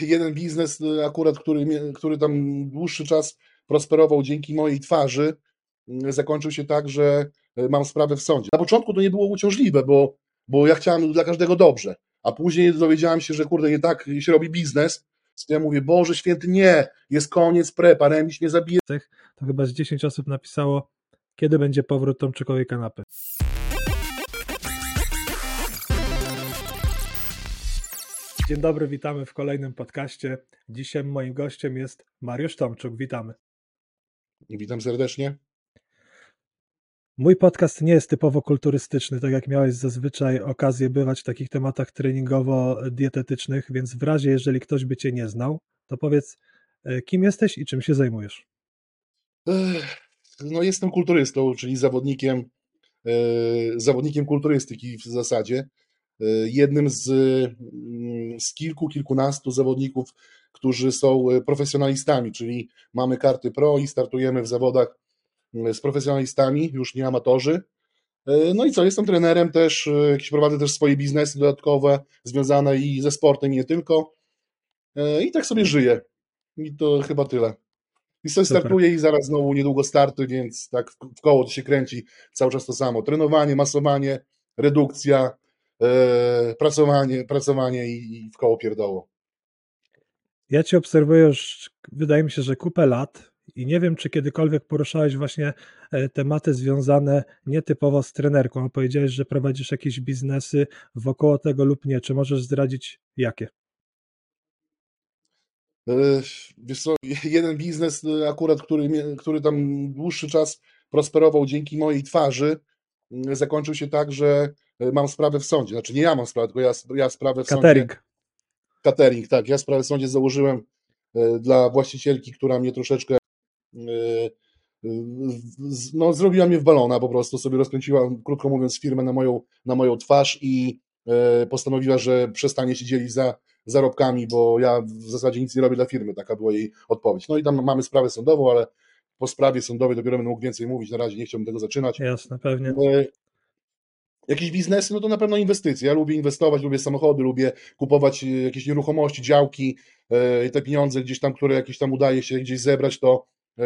jeden biznes y, akurat, który, który tam dłuższy czas prosperował dzięki mojej twarzy, y, zakończył się tak, że y, mam sprawę w sądzie. Na początku to nie było uciążliwe, bo, bo ja chciałem dla każdego dobrze, a później dowiedziałem się, że kurde, nie tak się robi biznes. Ja mówię, Boże święty, nie, jest koniec prepa, remis mnie zabije. to chyba z 10 osób napisało, kiedy będzie powrót Tomczykowej kanapy. Dzień dobry, witamy w kolejnym podcaście. Dzisiaj moim gościem jest Mariusz Tomczuk. Witamy. Witam serdecznie. Mój podcast nie jest typowo kulturystyczny, tak jak miałeś zazwyczaj okazję bywać w takich tematach treningowo-dietetycznych, więc w razie, jeżeli ktoś by Cię nie znał, to powiedz, e, kim jesteś i czym się zajmujesz. No jestem kulturystą, czyli zawodnikiem, e, zawodnikiem kulturystyki w zasadzie. Jednym z, mm, z kilku, kilkunastu zawodników, którzy są e, profesjonalistami, czyli mamy karty pro i startujemy w zawodach mm, z profesjonalistami, już nie amatorzy. E, No i co, jestem trenerem też, e, jakieś prowadzę też swoje biznesy dodatkowe, związane i ze sportem, i nie tylko. I tak sobie żyję. I to chyba tyle. I sobie Super. startuję i zaraz znowu niedługo starty, więc tak w- koło to się kręci cały czas to samo. Trenowanie, masowanie, redukcja, pracowanie, pracowanie i, i w koło pierdoło. Ja Cię obserwuję już, wydaje mi się, że kupę lat i nie wiem, czy kiedykolwiek poruszałeś właśnie e, tematy związane nietypowo z trenerką, a powiedziałeś, że prowadzisz jakieś biznesy wokoło tego lub nie. Czy możesz zdradzić jakie? E, Wiesz co, jeden biznes e, akurat, który, który tam dłuższy czas prosperował dzięki mojej twarzy, zakończył się tak, że e, mam sprawę w sądzie. Znaczy nie ja mam sprawę, tylko ja, ja sprawę w sądzie. Catering. Catering, tak. Ja sprawę w sądzie założyłem e, dla właścicielki, która mnie troszeczkę e, e, no, zrobiła mnie w balona, po prostu sobie rozkręciła, krótko mówiąc, firmę na moją, na moją twarz i e, postanowiła, że przestanie się dzielić za zarobkami, bo ja w zasadzie nic nie robię dla firmy, taka była jej odpowiedź. No i tam mamy sprawę sądową, ale po sprawie sądowej dopiero będę mógł więcej mówić, na razie nie chciałbym tego zaczynać. Jasne, pewnie. Jakieś biznesy, no to na pewno inwestycje. Ja lubię inwestować, lubię samochody, lubię kupować e, jakieś nieruchomości, działki, e, i te pieniądze gdzieś tam, które jakieś tam udaje się gdzieś zebrać, to e,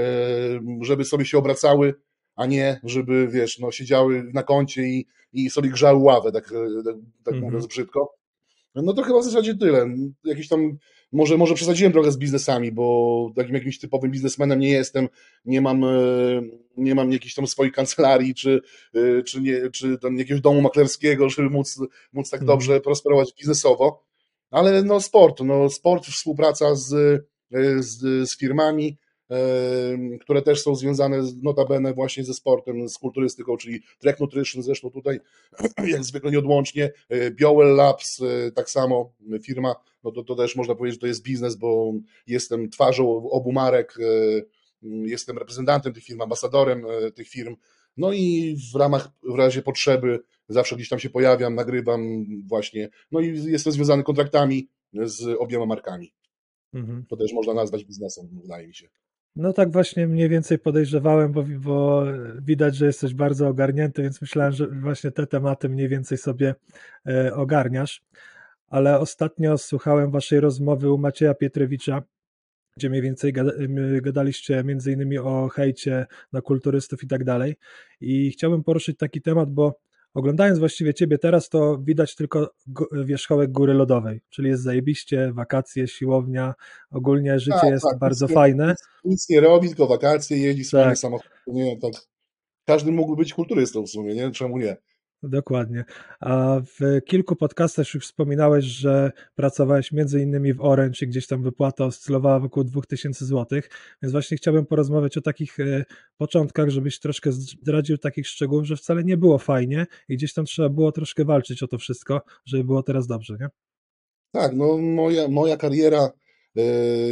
żeby sobie się obracały, a nie żeby, wiesz, no siedziały na koncie i, i sobie grzały ławę, tak, tak, tak Mhm. mówiąc brzydko. No to chyba w zasadzie tyle. Jakiś tam, może, może przesadziłem trochę z biznesami, bo takim jakimś typowym biznesmenem nie jestem, nie mam, e, nie mam jakiejś tam swojej kancelarii, czy, e, czy, nie, czy tam jakiegoś domu maklerskiego, żeby móc, móc tak Mhm. dobrze prosperować biznesowo. Ale no sport, no sport, współpraca z, e, z, z firmami, które też są związane notabene właśnie ze sportem, z kulturystyką, czyli Trek Nutrition, zresztą tutaj jak zwykle nieodłącznie, e, Bioel Labs, e, tak samo firma, no to, to też można powiedzieć, że to jest biznes, bo jestem twarzą obu marek, e, jestem reprezentantem tych firm, ambasadorem tych firm, no i w ramach, w razie potrzeby zawsze gdzieś tam się pojawiam, nagrywam właśnie, no i jestem związany kontraktami z obiema markami. Mhm. To też można nazwać biznesem, wydaje mi się. No tak właśnie mniej więcej podejrzewałem, bo, bo widać, że jesteś bardzo ogarnięty, więc myślałem, że właśnie te tematy mniej więcej sobie e, ogarniasz. Ale ostatnio słuchałem waszej rozmowy u Macieja Pietrewicza, gdzie mniej więcej gadaliście między innymi o hejcie na kulturystów i tak dalej. I chciałbym poruszyć taki temat, bo oglądając właściwie ciebie teraz, to widać tylko wierzchołek góry lodowej, czyli jest zajebiście, wakacje, siłownia, ogólnie życie Tak, jest tak, bardzo nic fajne. Nic, nic nie robi, tylko wakacje, jeździ swoim Tak. samochodem, tak. Każdy mógłby być kulturystą w sumie, nie? Czemu nie? Dokładnie. A w kilku podcastach już wspominałeś, że pracowałeś między innymi w Orange i gdzieś tam wypłata oscylowała wokół 2000 zł, więc właśnie chciałbym porozmawiać o takich e, początkach, żebyś troszkę zdradził takich szczegółów, że wcale nie było fajnie i gdzieś tam trzeba było troszkę walczyć o to wszystko, żeby było teraz dobrze, nie? Tak, no moja, moja kariera, e,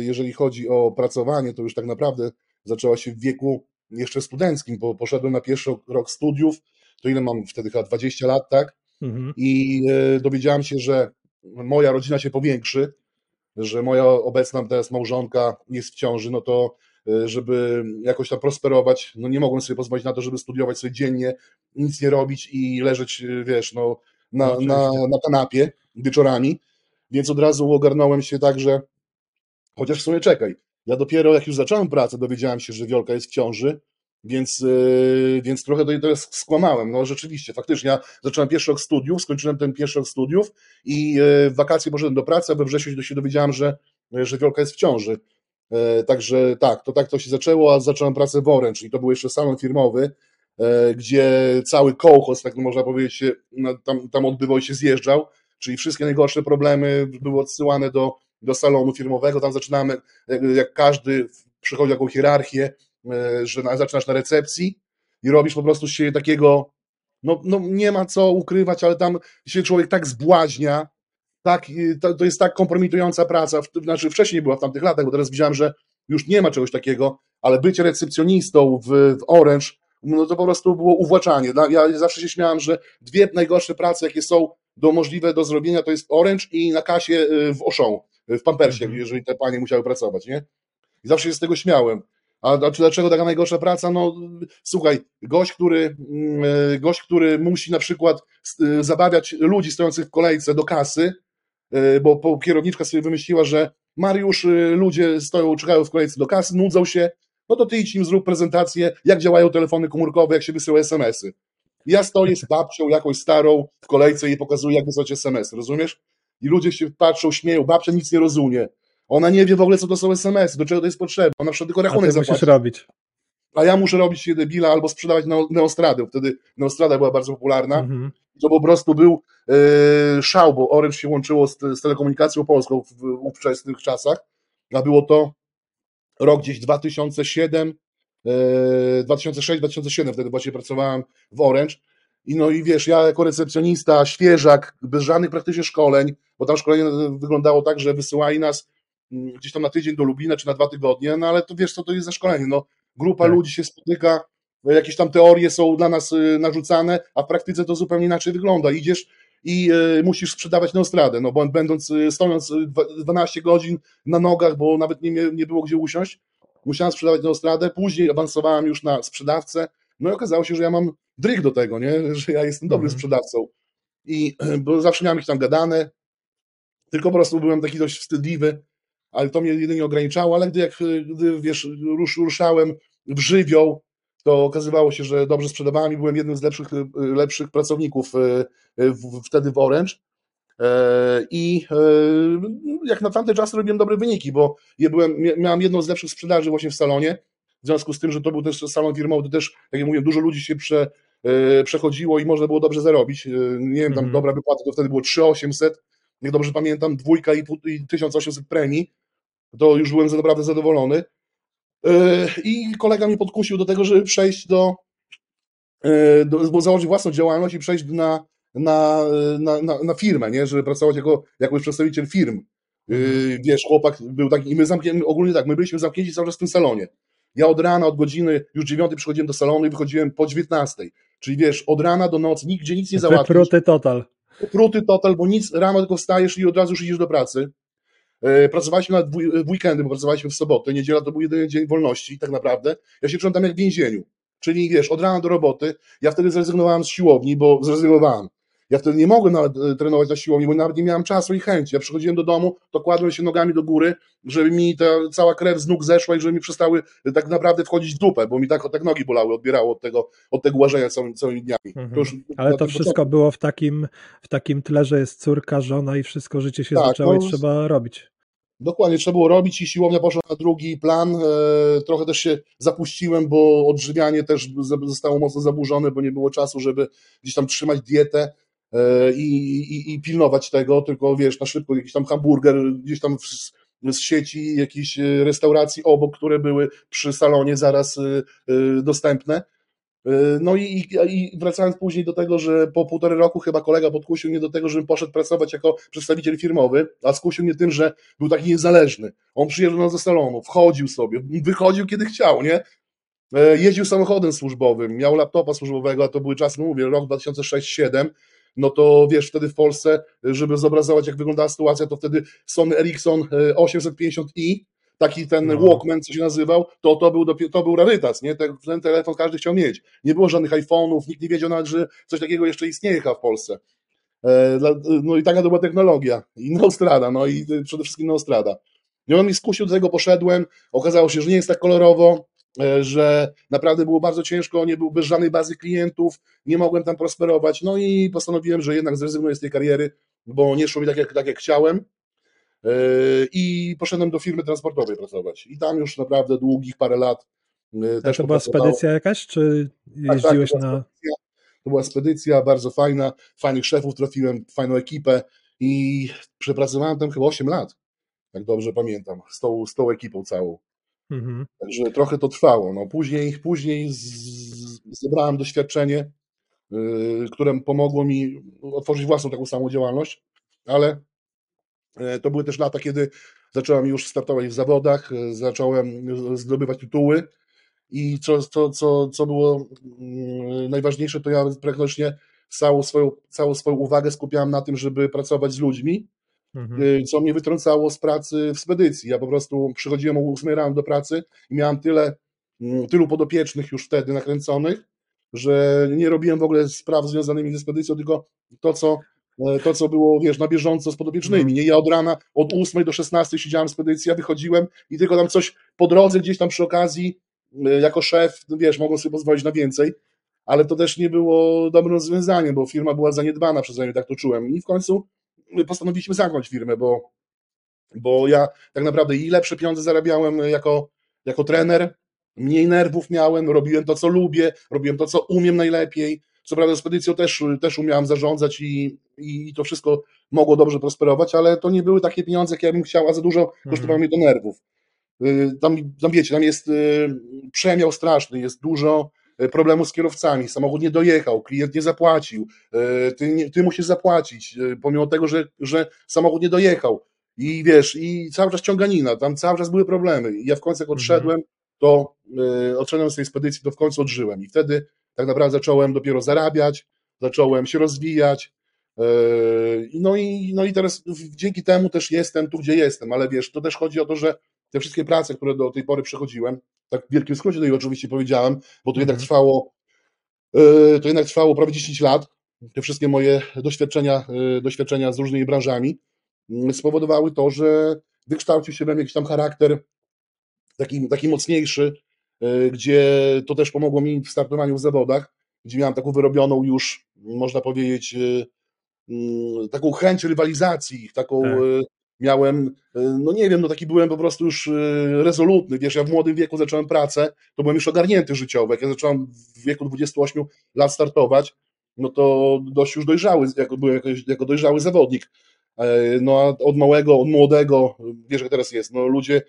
jeżeli chodzi o pracowanie, to już tak naprawdę zaczęła się w wieku jeszcze studenckim, bo poszedłem na pierwszy rok studiów, to ile mam wtedy, chyba 20 lat, tak? Mhm. I e, dowiedziałem się, że moja rodzina się powiększy, że moja obecna teraz małżonka jest w ciąży, no to e, żeby jakoś tam prosperować, no nie mogłem sobie pozwolić na to, żeby studiować sobie dziennie, nic nie robić i leżeć, e, wiesz, no, No, na, oczywiście. na, na kanapie wieczorami. więc od razu ogarnąłem się tak, że chociaż w sumie czekaj, ja dopiero jak już zacząłem pracę, dowiedziałem się, że Wiolka jest w ciąży, więc, yy, więc trochę to, to skłamałem. No rzeczywiście, faktycznie, ja zacząłem pierwszy rok studiów, skończyłem ten pierwszy rok studiów i yy, w wakacje poszedłem do pracy, a we wrześniu się dowiedziałem, że, że Wiolka jest w ciąży. Yy, także tak, to tak to się zaczęło, a zacząłem pracę w Orange i to był jeszcze salon firmowy, gdzie cały kołchos, tak można powiedzieć, tam, tam odbywał i się zjeżdżał, czyli wszystkie najgorsze problemy były odsyłane do, do salonu firmowego, tam zaczynamy, jak każdy przychodzi jaką hierarchię, E, że zaczynasz na recepcji i robisz po prostu siebie takiego, no, no nie ma co ukrywać, ale tam się człowiek tak zbłaźnia, tak, to, to jest tak kompromitująca praca, znaczy wcześniej była w tamtych latach, bo teraz widziałem, że już nie ma czegoś takiego, ale bycie recepcjonistą w, w Orange, no to po prostu było uwłaczanie. Ja zawsze się śmiałem, że dwie najgorsze prace, jakie są do możliwe do zrobienia, to jest Orange i na kasie y, w Auchan, w Pampersie, mm -hmm. jeżeli te panie musiały pracować, nie? I zawsze się z tego śmiałem. A dlaczego taka najgorsza praca? No słuchaj, gość, który, mm, e, gość, który musi na przykład e, zabawiać ludzi stojących w kolejce do kasy, e, bo kierowniczka sobie wymyśliła, że Mariusz, ludzie stoją, czekają w kolejce do kasy, nudzą się, no to ty idź im zrób prezentację, jak działają telefony komórkowe, jak się wysyła SMS-y. Ja stoję z babcią jakąś starą w kolejce i pokazuję, jak wysłać SMS, rozumiesz? I ludzie się patrzą, śmieją, babcia nic nie rozumie. Ona nie wie w ogóle, co to są SMS, do czego to jest potrzebne. Ona na przykład tylko rachunek zapłaci. musisz robić. A ja muszę robić się debila albo sprzedawać Neostradę. Wtedy Neostrada była bardzo popularna. Mhm. To po prostu był yy, szał, bo Orange się łączyło z, z telekomunikacją polską w, w ówczesnych czasach. A było to rok gdzieś 2007, yy, 2006-2007, wtedy właśnie pracowałem w Orange. I no i wiesz, ja jako recepcjonista, świeżak, bez żadnych praktycznie szkoleń, bo tam szkolenie wyglądało tak, że wysyłali nas gdzieś tam na tydzień do Lublina, czy na dwa tygodnie, no ale to wiesz, co to jest za szkolenie, no grupa tak. ludzi się spotyka, jakieś tam teorie są dla nas y, narzucane, a w praktyce to zupełnie inaczej wygląda. Idziesz i y, musisz sprzedawać Neostradę, no bo będąc, y, stojąc 12 godzin na nogach, bo nawet nie, nie było gdzie usiąść, musiałem sprzedawać Neostradę, później awansowałem już na sprzedawcę, no i okazało się, że ja mam dryg do tego, nie? że ja jestem dobrym mhm. sprzedawcą. I bo zawsze miałem ich tam gadane, tylko po prostu byłem taki dość wstydliwy, ale to mnie jedynie ograniczało, ale gdy, jak, gdy wiesz, rusz, ruszałem w żywioł, to okazywało się, że dobrze sprzedawałem i byłem jednym z lepszych, lepszych pracowników e, w, wtedy w Orange. E, I e, jak na tamte czasy robiłem dobre wyniki, bo ja byłem, miałem jedną z lepszych sprzedaży właśnie w salonie. W związku z tym, że to był też salon firmowy, to też, jak ja mówiłem, dużo ludzi się prze, przechodziło i można było dobrze zarobić. Nie wiem, tam mm -hmm. dobra wypłata to wtedy było 3800, jak dobrze pamiętam, dwójka i, i 1800 premii to już byłem naprawdę zadowolony. E, I kolega mnie podkusił do tego, żeby przejść do, e, do założyć własną działalność i przejść na, na, na, na, na firmę, nie? żeby pracować jako, jako przedstawiciel firm. E, mhm. Wiesz, chłopak był taki, i my zamknięci, ogólnie tak, my byliśmy zamknięci cały czas w tym salonie. Ja od rana, od godziny już dziewiątej przychodziłem do salonu i wychodziłem po dziewiętnastej. Czyli wiesz, od rana do nocy nigdzie nic nie załatwisz. Pruty total. Pruty total, bo nic, rano tylko wstajesz i od razu już idziesz do pracy. E, pracowaliśmy na w weekendy, bo pracowaliśmy w sobotę, niedziela to był jedyny dzień wolności tak naprawdę. Ja się czułem tam jak w więzieniu. Czyli wiesz, od rana do roboty, ja wtedy zrezygnowałem z siłowni, bo zrezygnowałem. Ja wtedy nie mogłem nawet e, trenować na siłowni, bo nawet nie miałem czasu i chęci. Ja przychodziłem do domu, to kładłem się nogami do góry, żeby mi ta cała krew z nóg zeszła i żeby mi przestały e, tak naprawdę wchodzić w dupę, bo mi tak, tak nogi bolały, odbierało od tego, od tego łażenia całymi, całymi dniami. Mhm. To już, Ale to wszystko było w takim, w takim tle, że jest córka, żona i wszystko życie się tak, zaczęło no, i trzeba robić. Dokładnie, trzeba było robić i siłownia poszła na drugi plan. E, trochę też się zapuściłem, bo odżywianie też zostało mocno zaburzone, bo nie było czasu, żeby gdzieś tam trzymać dietę i, i, i pilnować tego, tylko wiesz, na szybko jakiś tam hamburger gdzieś tam z, sieci jakiejś restauracji obok, które były przy salonie zaraz e, dostępne E, no i, i, wracając później do tego, że po półtorej roku chyba kolega podkusił mnie do tego, żebym poszedł pracować jako przedstawiciel firmowy, a skusił mnie tym, że był taki niezależny. On przyjeżdżał ze salonu, wchodził sobie, wychodził kiedy chciał, nie? E, jeździł samochodem służbowym, miał laptopa służbowego, a to były czasy, no mówię, rok 2006-2007, no to wiesz, wtedy w Polsce, żeby zobrazować jak wyglądała sytuacja, to wtedy Sony Ericsson 850i e, taki ten no. Walkman, co się nazywał, to, to, był, to był rarytas, nie? Ten telefon każdy chciał mieć. Nie było żadnych iPhone'ów, nikt nie wiedział nawet, że coś takiego jeszcze istnieje w Polsce. No i taka to była technologia. I Nostrada, no i przede wszystkim Nostrada. I on mi skusił, do tego poszedłem, okazało się, że nie jest tak kolorowo, że naprawdę było bardzo ciężko, nie był bez żadnej bazy klientów, nie mogłem tam prosperować, no i postanowiłem, że jednak zrezygnuję z tej kariery, bo nie szło mi tak jak, tak jak chciałem i poszedłem do firmy transportowej pracować. I tam już naprawdę długich parę lat też to była spedycja jakaś, czy jeździłeś tak, tak, na... To była spedycja, bardzo fajna, fajnych szefów trafiłem, fajną ekipę i przepracowałem tam chyba 8 lat, jak dobrze pamiętam, z tą, z tą ekipą całą. Mhm. Także trochę to trwało. No, później później zebrałem doświadczenie, yy, które pomogło mi otworzyć własną taką samą działalność, ale yy, to były też lata, kiedy zacząłem już startować w zawodach, yy, zacząłem zdobywać tytuły i co, co, co, co było mm, najważniejsze, to ja praktycznie całą swoją, całą swoją uwagę skupiałem na tym, żeby pracować z ludźmi, mhm. Y, co mnie wytrącało z pracy w spedycji. Ja po prostu przychodziłem o 8 rano do pracy i miałem tyle, mm, tylu podopiecznych już wtedy nakręconych, że nie robiłem w ogóle spraw związanymi ze spedycją, tylko to, co e, to, co było, wiesz, na bieżąco z podopiecznymi. Mhm. Nie, ja od rana, od 8 do 16 siedziałem w spedycji, wychodziłem i tylko tam coś po drodze, gdzieś tam przy okazji Y, jako szef, wiesz, mogą sobie pozwolić na więcej, ale to też nie było dobrym rozwiązaniem, bo firma była zaniedbana przeze mnie, tak to czułem. I w końcu postanowiliśmy zamknąć firmę, bo, bo ja tak naprawdę i lepsze pieniądze zarabiałem jako, jako trener, mniej nerwów miałem, robiłem to, co lubię, robiłem to, co umiem najlepiej. Co prawda, spedycją też, też umiałem zarządzać i, i to wszystko mogło dobrze prosperować, ale to nie były takie pieniądze, jakie ja bym chciał, a za dużo kosztowało mhm. mnie do nerwów. Y, tam, tam wiecie, tam jest y, przemiał straszny, jest dużo y, problemów z kierowcami, samochód nie dojechał, klient nie zapłacił, ty, nie, ty musisz zapłacić, pomimo tego, że, że samochód nie dojechał. I wiesz, i cały czas ciąganina, tam cały czas były problemy. I ja w końcu jak mhm. odszedłem, to odszedłem z tej spedycji, to w końcu odżyłem. I wtedy tak naprawdę zacząłem dopiero zarabiać, zacząłem się rozwijać. No i, no i teraz dzięki temu też jestem tu, gdzie jestem, ale wiesz, to też chodzi o to, że te wszystkie prace, które do tej pory przechodziłem, tak w wielkim skrócie tutaj oczywiście powiedziałem, bo to jednak mhm. trwało, e, to jednak trwało prawie 10 lat, te wszystkie moje doświadczenia, e, doświadczenia z różnymi branżami mm, spowodowały to, że wykształcił się we mnie jakiś tam charakter taki, taki mocniejszy, e, gdzie to też pomogło mi w startowaniu w zawodach, gdzie miałem taką wyrobioną już, można powiedzieć, mm, taką chęć rywalizacji, taką tak miałem, e, no nie wiem, no taki byłem po prostu już e, rezolutny, wiesz, ja w młodym wieku zacząłem pracę, to byłem już ogarnięty życiowo, jak ja zacząłem w wieku 28 lat startować, no to dość już dojrzały, jako, byłem jako, dojrzały zawodnik, e, no a od małego, od młodego, wiesz jak teraz jest, no ludzie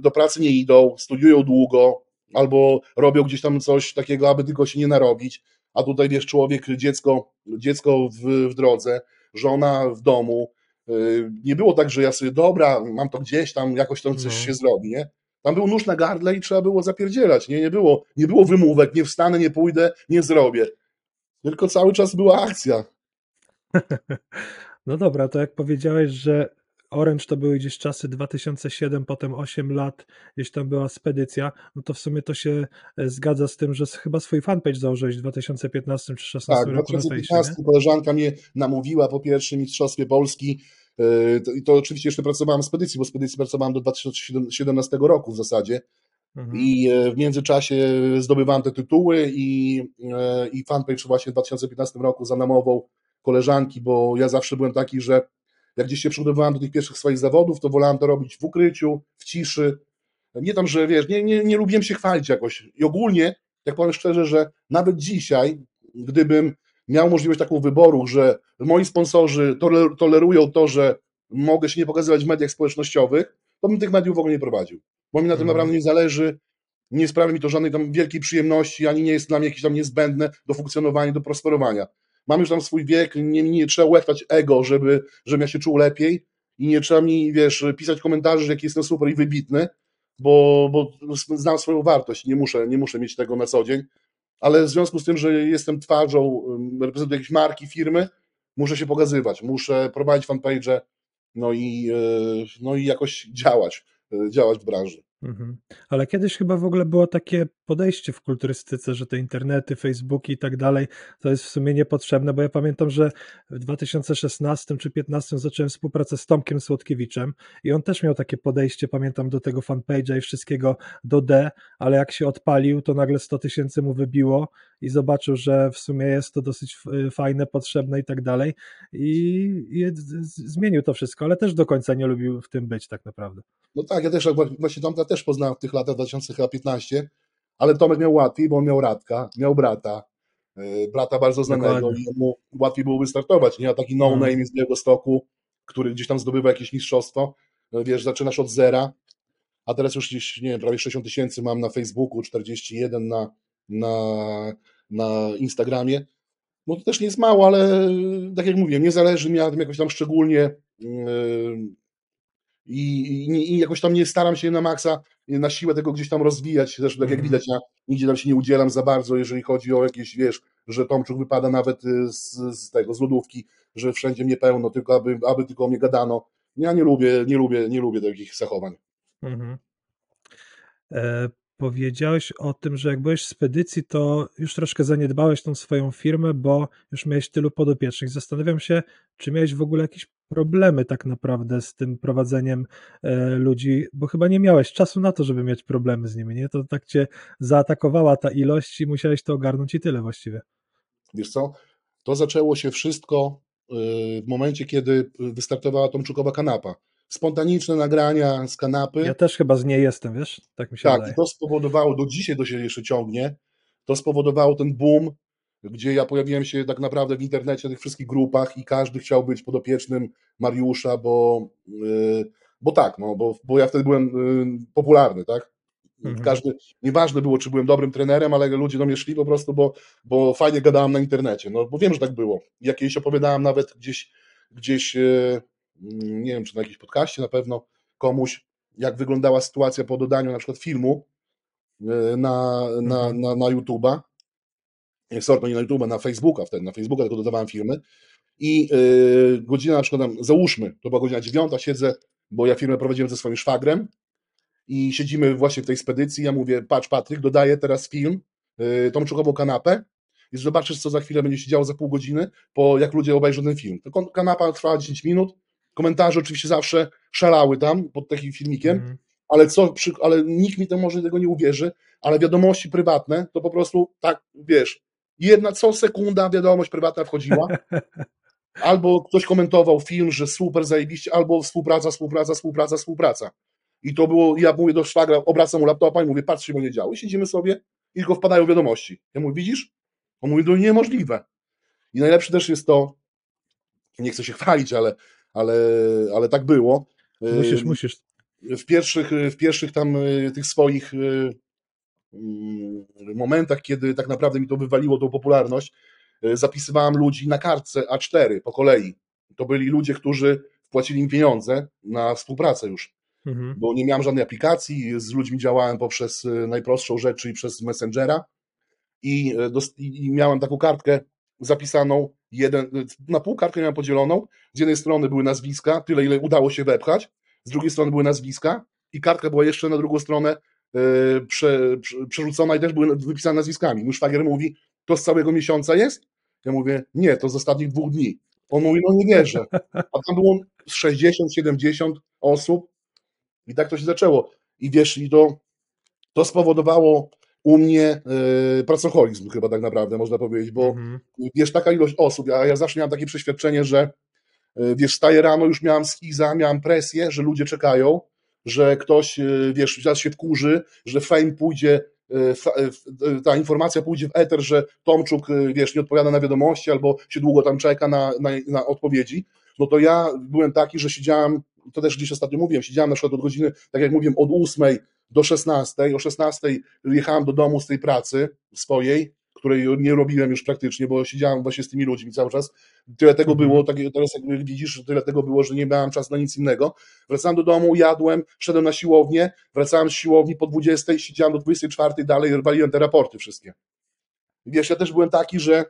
do pracy nie idą, studiują długo, albo robią gdzieś tam coś takiego, aby tylko się nie narobić, a tutaj wiesz, człowiek, dziecko, dziecko w, w drodze, żona w domu, nie było tak, że ja sobie, dobra, mam to gdzieś tam, jakoś tam coś no. się zrobi, nie? Tam był nóż na gardle i trzeba było zapierdzielać, nie? Nie było, nie było wymówek, nie wstanę, nie pójdę, nie zrobię. Tylko cały czas była akcja. No dobra, to jak powiedziałeś, że Orange to były gdzieś czasy 2007, potem 8 lat, gdzieś tam była spedycja, no to w sumie to się e, zgadza z tym, że chyba swój fanpage założyłeś w 2015 czy 2016 tak, roku 2015 na koleżanka mnie namówiła po pierwszym Mistrzostwie Polski e, i to, to oczywiście jeszcze pracowałem w spedycji, bo w spedycji pracowałem do 2017 roku w zasadzie. Mhm. i e, w międzyczasie zdobywałem te tytuły i, i fanpage właśnie w 2015 roku zanamował koleżanki, bo ja zawsze byłem taki, że jak gdzieś się przygotowywałem do tych pierwszych swoich zawodów, to wolałem to robić w ukryciu, w ciszy. Nie tam, że wiesz, nie, nie, nie lubiłem się chwalić jakoś. I ogólnie, jak powiem szczerze, że nawet dzisiaj, gdybym miał możliwość taką wyboru, że moi sponsorzy tolerują to, że mogę się nie pokazywać w mediach społecznościowych, to bym tych mediów w ogóle nie prowadził. Bo mi na tym mhm. naprawdę nie zależy, nie sprawia mi to żadnej tam wielkiej przyjemności, ani nie jest dla mnie jakieś tam niezbędne do funkcjonowania, do prosperowania mam już tam swój wiek, nie, nie trzeba łechtać ego, żeby, żebym ja się czuł lepiej. I nie trzeba mi, wiesz, pisać komentarzy, że jaki jestem super i wybitny, bo, bo znam swoją wartość, nie muszę, nie muszę mieć tego na co dzień, ale w związku z tym, że jestem twarzą, reprezentuję jakieś marki, firmy, muszę się pokazywać, muszę prowadzić fanpage, no i, e, no i jakoś działać, e, działać w branży. Mhm. Ale kiedyś chyba w ogóle było takie podejście w kulturystyce, że te internety, Facebooki i tak dalej, to jest w sumie niepotrzebne, bo ja pamiętam, że w 2016 czy 2015 zacząłem współpracę z Tomkiem Słodkiewiczem i on też miał takie podejście, pamiętam, do tego fanpage'a i wszystkiego do D, ale jak się odpalił, to nagle 100 tysięcy mu wybiło i zobaczył, że w sumie jest to dosyć fajne, potrzebne i tak dalej i, i zmienił to wszystko, ale też do końca nie lubił w tym być tak naprawdę. No tak, ja też właśnie Tomka też poznałem w tych latach 2015, ale Tomek miał łatwiej, bo on miał Radka, miał brata, yy, brata bardzo znanego i mu łatwiej było wystartować. Nie ma taki no-name mm. z Białego Stoku, który gdzieś tam zdobywa jakieś mistrzostwo. No wiesz, zaczynasz od zera, a teraz już gdzieś, nie wiem, prawie 60 tysięcy mam na Facebooku, 41 na, na, na Instagramie. No to też nie jest mało, ale tak jak mówiłem, nie zależy mi na tym jakoś tam szczególnie yy, i, i, i, jakoś tam nie staram się na maksa, na siłę tego gdzieś tam rozwijać, też tak jak mhm. widać, ja nigdzie tam się nie udzielam za bardzo, jeżeli chodzi o jakieś, wiesz, że Tomczuk wypada nawet y, z, z tego, z lodówki, że wszędzie mnie pełno, tylko aby, aby tylko o mnie gadano. Ja nie lubię, nie lubię, nie lubię takich zachowań. Mhm. E, powiedziałeś o tym, że jak byłeś w spedycji, to już troszkę zaniedbałeś tą swoją firmę, bo już miałeś tylu podopiecznych. Zastanawiam się, czy miałeś w ogóle jakieś problemy tak naprawdę z tym prowadzeniem e, ludzi, bo chyba nie miałeś czasu na to, żeby mieć problemy z nimi, nie? To tak cię zaatakowała ta ilość i musiałeś to ogarnąć i tyle właściwie. Wiesz co, to zaczęło się wszystko e, w momencie, kiedy wystartowała Tomczukowa kanapa spontaniczne nagrania z kanapy. Ja też chyba z niej jestem, wiesz? Tak mi się Tak, wydaje. to spowodowało, do dzisiaj to się jeszcze ciągnie, to spowodowało ten boom, gdzie ja pojawiłem się tak naprawdę w internecie, w tych wszystkich grupach i każdy chciał być podopiecznym Mariusza, bo, yy, bo tak, no, bo, bo ja wtedy byłem yy, popularny, tak? Mhm. Każdy, nieważne było, czy byłem dobrym trenerem, ale ludzie do mnie szli po prostu, bo, bo fajnie gadałem na internecie. No, bo wiem, że tak było. Jakieś opowiadałem nawet gdzieś, gdzieś yy, nie wiem, czy na jakimś podcaście na pewno komuś, jak wyglądała sytuacja po dodaniu na przykład filmu na, na, mhm. na, na YouTube'a, sorry, nie na YouTube'a, na Facebooka wtedy, na Facebooka tylko dodawałem filmy i yy, godzina na przykład tam, załóżmy, to była godzina dziewiąta, siedzę, bo ja firmę prowadziłem ze swoim szwagrem i siedzimy właśnie w tej spedycji, ja mówię, patrz Patryk, dodaję teraz film, yy, tą czukową kanapę i zobaczysz, co za chwilę będzie się działo za pół godziny, po jak ludzie obejrzą ten film. To kanapa trwała 10 minut, Komentarze oczywiście zawsze szalały tam pod takim filmikiem, mm. ale, co, ale nikt mi to może tego nie uwierzy, ale wiadomości prywatne to po prostu tak, wiesz, jedna co sekunda wiadomość prywatna wchodziła, albo ktoś komentował film, że super zajebiście, albo współpraca, współpraca, współpraca, współpraca. I to było, ja mówię do szwagra, obracam mu laptopa i mówię, patrz, się będzie działo. I siedzimy sobie i tylko wpadają wiadomości. Ja mówię, widzisz? On mówi, to niemożliwe. I najlepsze też jest to, nie chcę się chwalić, ale ale, ale tak było. Musisz, musisz. W pierwszych, w pierwszych tam y, tych swoich y, momentach, kiedy tak naprawdę mi to wywaliło tą popularność, y, zapisywałem ludzi na kartce A4 po kolei. To byli ludzie, którzy wpłacili mi pieniądze na współpracę już, mhm. bo nie miałem żadnej aplikacji, z ludźmi działałem poprzez najprostszą rzecz, czyli przez Messengera i, i miałem taką kartkę zapisaną jeden, na pół kartkę miałem podzieloną, z jednej strony były nazwiska, tyle ile udało się wepchać, z drugiej strony były nazwiska i kartka była jeszcze na drugą stronę prze, prze, przerzucona i też były wypisane nazwiskami. Mój szwagier mówi, to z całego miesiąca jest? Ja mówię, nie, to z ostatnich dwóch dni. On mówi, no nie wierzę. A tam było 60-70 osób i tak to się zaczęło. I wiesz, i to, to spowodowało u mnie pracoholizm chyba tak naprawdę można powiedzieć, bo mhm. wiesz, taka ilość osób, ja, ja zawsze miałem takie przeświadczenie, że yy, wiesz, staję rano, już miałam schiza, miałam presję, że ludzie czekają, że ktoś, yy, wiesz, zaraz się wkurzy, że fame pójdzie, ta informacja pójdzie w eter, że Tomczuk, wiesz, nie odpowiada na wiadomości albo się długo tam czeka na, na, na odpowiedzi, no to ja byłem taki, że siedziałem, to też gdzieś ostatnio mówiłem, siedziałem na przykład od godziny, tak jak mówiłem, od ósmej do 16. O 16 jechałem do domu z tej pracy swojej, której nie robiłem już praktycznie, bo siedziałem właśnie z tymi ludźmi cały czas. Tyle tego mhm. było, tak, teraz jak widzisz, tyle tego było, że nie miałem czasu na nic innego. Wracałem do domu, jadłem, szedłem na siłownię, wracałem z siłowni po 20, siedziałem do 24 dalej, waliłem te raporty wszystkie. Wiesz, ja też byłem taki, że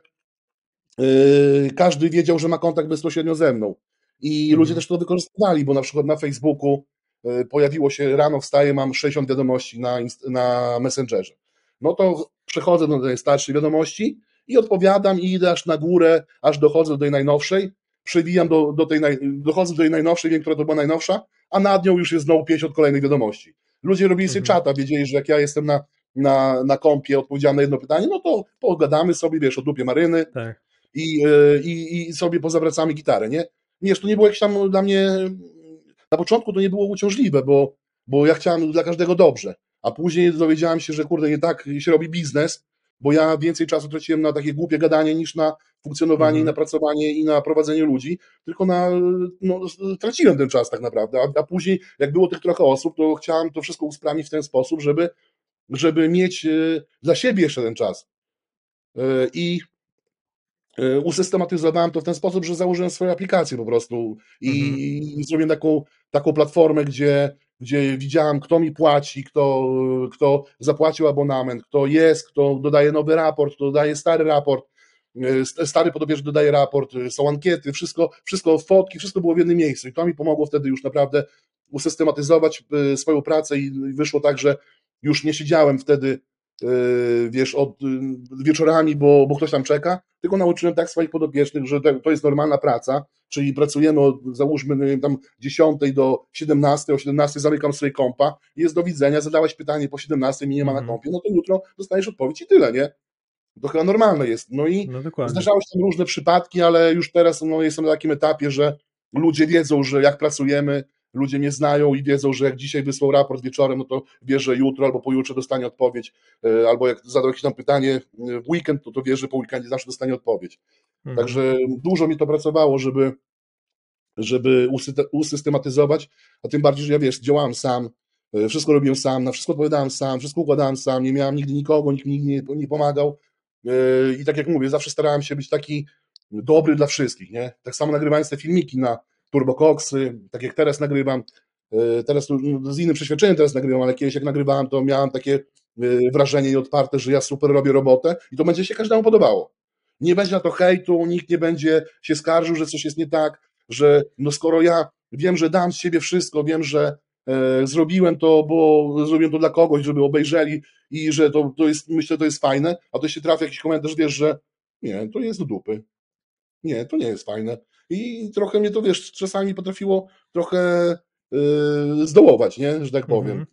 yy, każdy wiedział, że ma kontakt bezpośrednio ze mną. I mhm. ludzie też to wykorzystywali, bo na przykład na Facebooku E, pojawiło się rano, wstaję, mam 60 wiadomości na, na Messengerze. No to przechodzę do tej starszej wiadomości i odpowiadam i idę aż na górę, aż dochodzę do tej najnowszej, przewijam do, do tej, naj, dochodzę do tej najnowszej, wiem, która to była najnowsza, a nad nią już jest znowu 50 kolejnych wiadomości. Ludzie robili sobie Mhm. czata, wiedzieli, że jak ja jestem na, na, na kompie, odpowiedziałem na jedno pytanie, no to pogadamy sobie, wiesz, o dupie maryny Tak. i, e, i, i sobie pozawracamy gitarę, nie? Wiesz, to nie było jakieś tam dla mnie, na początku to nie było uciążliwe, bo, bo ja chciałem dla każdego dobrze, a później dowiedziałem się, że kurde, nie tak się robi biznes, bo ja więcej czasu traciłem na takie głupie gadanie niż na funkcjonowanie Mhm. i na pracowanie i na prowadzenie ludzi, tylko na, no, traciłem ten czas tak naprawdę, a, a później jak było tych trochę osób, to chciałem to wszystko usprawnić w ten sposób, żeby, żeby mieć e, dla siebie jeszcze ten czas. E, I e, usystematyzowałem to w ten sposób, że założyłem swoją aplikację po prostu i, Mhm. i zrobiłem taką, taką platformę, gdzie, gdzie widziałem, kto mi płaci, kto, kto zapłacił abonament, kto jest, kto dodaje nowy raport, kto dodaje stary raport. E, st- Stary podobnież dodaje raport, e, są ankiety, wszystko, wszystko, fotki, wszystko było w jednym miejscu i to mi pomogło wtedy już naprawdę usystematyzować e, swoją pracę i wyszło tak, że już nie siedziałem wtedy wiesz, od y, wieczorami, bo, bo ktoś tam czeka, tylko nauczyłem tak swoich podopiecznych, że to- to jest normalna praca, czyli pracujemy od, załóżmy, nie wiem, tam 10 do 17, o 17 zamykam sobie kompa, jest do widzenia, zadałeś pytanie po 17 i nie ma na Mhm. kompie, no to jutro dostaniesz odpowiedź i tyle, nie? To chyba normalne jest. No i No. Zdarzały się tam różne przypadki, ale już teraz no, jestem na takim etapie, że ludzie wiedzą, że jak pracujemy, ludzie mnie znają i wiedzą, że jak dzisiaj wysłał raport wieczorem, no to wie, że jutro albo pojutrze dostanie odpowiedź, e, albo jak zadał jakieś tam pytanie e, w weekend, to to wie, że po weekendzie zawsze dostanie odpowiedź. Mhm. Także dużo mi to pracowało, żeby, żeby usystematyzować, a tym bardziej, że ja wiesz, działałem sam, e, wszystko robiłem sam, na wszystko odpowiadałem sam, wszystko układałem sam, nie miałem nigdy nikogo, nikt mi nie, nie pomagał. I tak jak mówię, zawsze starałem się być taki dobry dla wszystkich, nie? Tak samo nagrywając te filmiki na Turbocoxy, tak jak teraz nagrywam, e, teraz to, no, z innym przeświadczeniem teraz nagrywam, ale kiedyś jak nagrywałem, to miałem takie e, wrażenie i odparte, że ja super robię robotę i to będzie się każdemu podobało. Nie będzie na to hejtu, nikt nie będzie się skarżył, że coś jest nie tak, że no skoro ja wiem, że dam z siebie wszystko, wiem, że e, zrobiłem to, bo zrobiłem to dla kogoś, żeby obejrzeli i że to, to jest, myślę, to jest fajne, a to się trafia jakiś komentarz, wiesz, że nie, to jest do dupy. Nie, to nie jest fajne. I trochę mnie to, wiesz, czasami potrafiło trochę yy, zdołować, nie, że tak powiem. Mhm.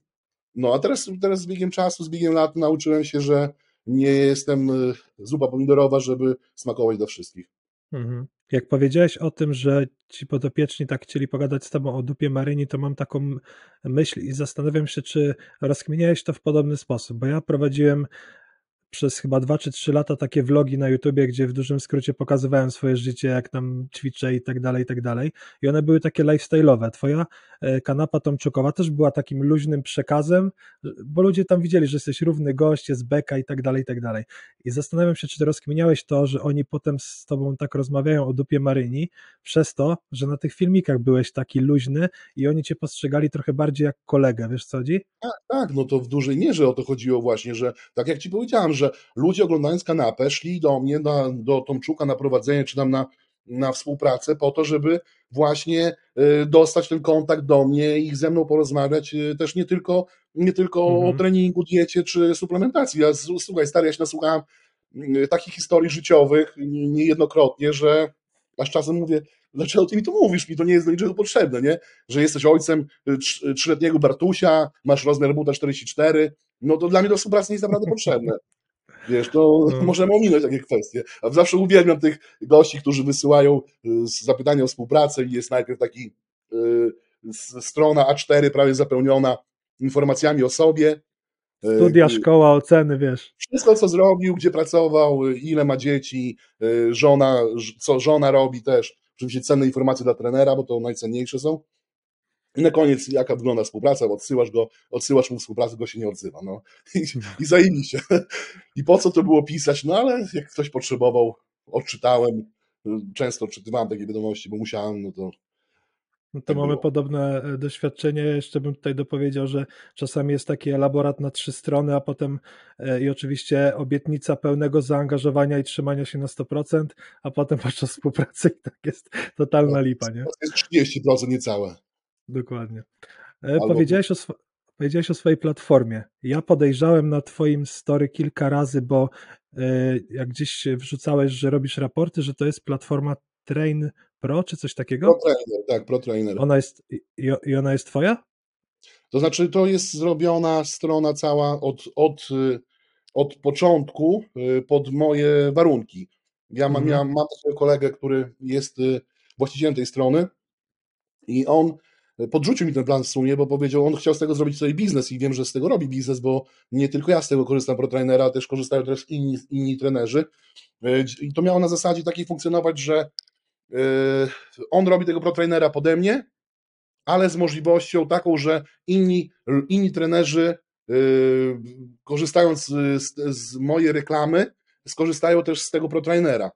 No a teraz, teraz z biegiem czasu, z biegiem lat nauczyłem się, że nie jestem y, zupa pomidorowa, żeby smakować dla wszystkich. Mhm. Jak powiedziałeś o tym, że ci podopieczni tak chcieli pogadać z tobą o dupie Maryni, to mam taką myśl i zastanawiam się, czy rozkminiałeś to w podobny sposób, bo ja prowadziłem przez chyba dwa czy trzy lata takie vlogi na YouTubie, gdzie w dużym skrócie pokazywałem swoje życie, jak tam ćwiczę i tak dalej, i tak dalej. I one były takie lifestyle'owe. Twoja e, kanapa Tomczukowa też była takim luźnym przekazem, bo ludzie tam widzieli, że jesteś równy gość, jest beka i tak dalej, i tak dalej. I zastanawiam się, czy ty rozkminiałeś to, że oni potem z tobą tak rozmawiają o dupie Maryni, przez to, że na tych filmikach byłeś taki luźny i oni cię postrzegali trochę bardziej jak kolegę, wiesz co chodzi? Tak, no to w dużej mierze o to chodziło właśnie, że tak jak ci powiedziałem, że ludzie oglądając kanapę szli do mnie, na, do Tomczuka na prowadzenie, czy tam na, na współpracę po to, żeby właśnie y, dostać ten kontakt do mnie i ze mną porozmawiać y, też nie tylko, nie tylko o Mhm. treningu, diecie czy suplementacji. Ja, słuchaj, stary, ja się nasłuchałem y, takich historii życiowych niejednokrotnie, że aż czasem mówię, dlaczego ty mi to mówisz? Mi to nie jest do niczego potrzebne, nie? Że jesteś ojcem trz- trzyletniego Bartusia, masz rozmiar buta 44, no to dla mnie to współpraca nie jest naprawdę potrzebne. Wiesz, to No. możemy ominąć takie kwestie. A zawsze uwielbiam tych gości, którzy wysyłają y, zapytania o współpracę i jest najpierw taki y, strona A4 prawie zapełniona informacjami o sobie. Y, Studia, y, szkoła, oceny, wiesz. wszystko, co zrobił, gdzie pracował, ile ma dzieci, żona, co żona robi też. Oczywiście cenne informacje dla trenera, bo to najcenniejsze są. I na koniec, jaka wygląda współpraca, bo odsyłasz go, odsyłasz mu współpracę, go się nie odzywa. No. I, i zajebiście. I po co to było pisać? No ale jak ktoś potrzebował, odczytałem. Często odczytywałem takie wiadomości, bo musiałem, no to No to Tak mamy było. podobne e, doświadczenie. Jeszcze bym tutaj dopowiedział, że czasami jest taki elaborat na trzy strony, a potem e, i oczywiście obietnica pełnego zaangażowania i trzymania się na 100%, a potem podczas współpracy i tak jest totalna lipa, nie? to jest 30% niecałe. Dokładnie. E, Albo- Powiedziałeś o, swo- powiedziałeś o swojej platformie. Ja podejrzałem na twoim story kilka razy, bo e, jak gdzieś wrzucałeś, że robisz raporty, że to jest platforma Train Pro, czy coś takiego? Pro Trainer, tak, Pro Trainer. Ona jest, i, i ona jest twoja? To znaczy, to jest zrobiona strona cała od, od, od początku pod moje warunki. Ja mam, Mhm. ja mam kolegę, który jest właścicielem tej strony i on podrzucił mi ten plan w sumie, bo powiedział, on chciał z tego zrobić sobie biznes i wiem, że z tego robi biznes, bo nie tylko ja z tego korzystam pro trainera, też korzystają też inni, inni trenerzy. Y, I to miało na zasadzie takiej funkcjonować, że y, on robi tego pro trainera pode mnie, ale z możliwością taką, że inni, inni trenerzy yy, korzystając z, z mojej reklamy, skorzystają też z tego pro trainera.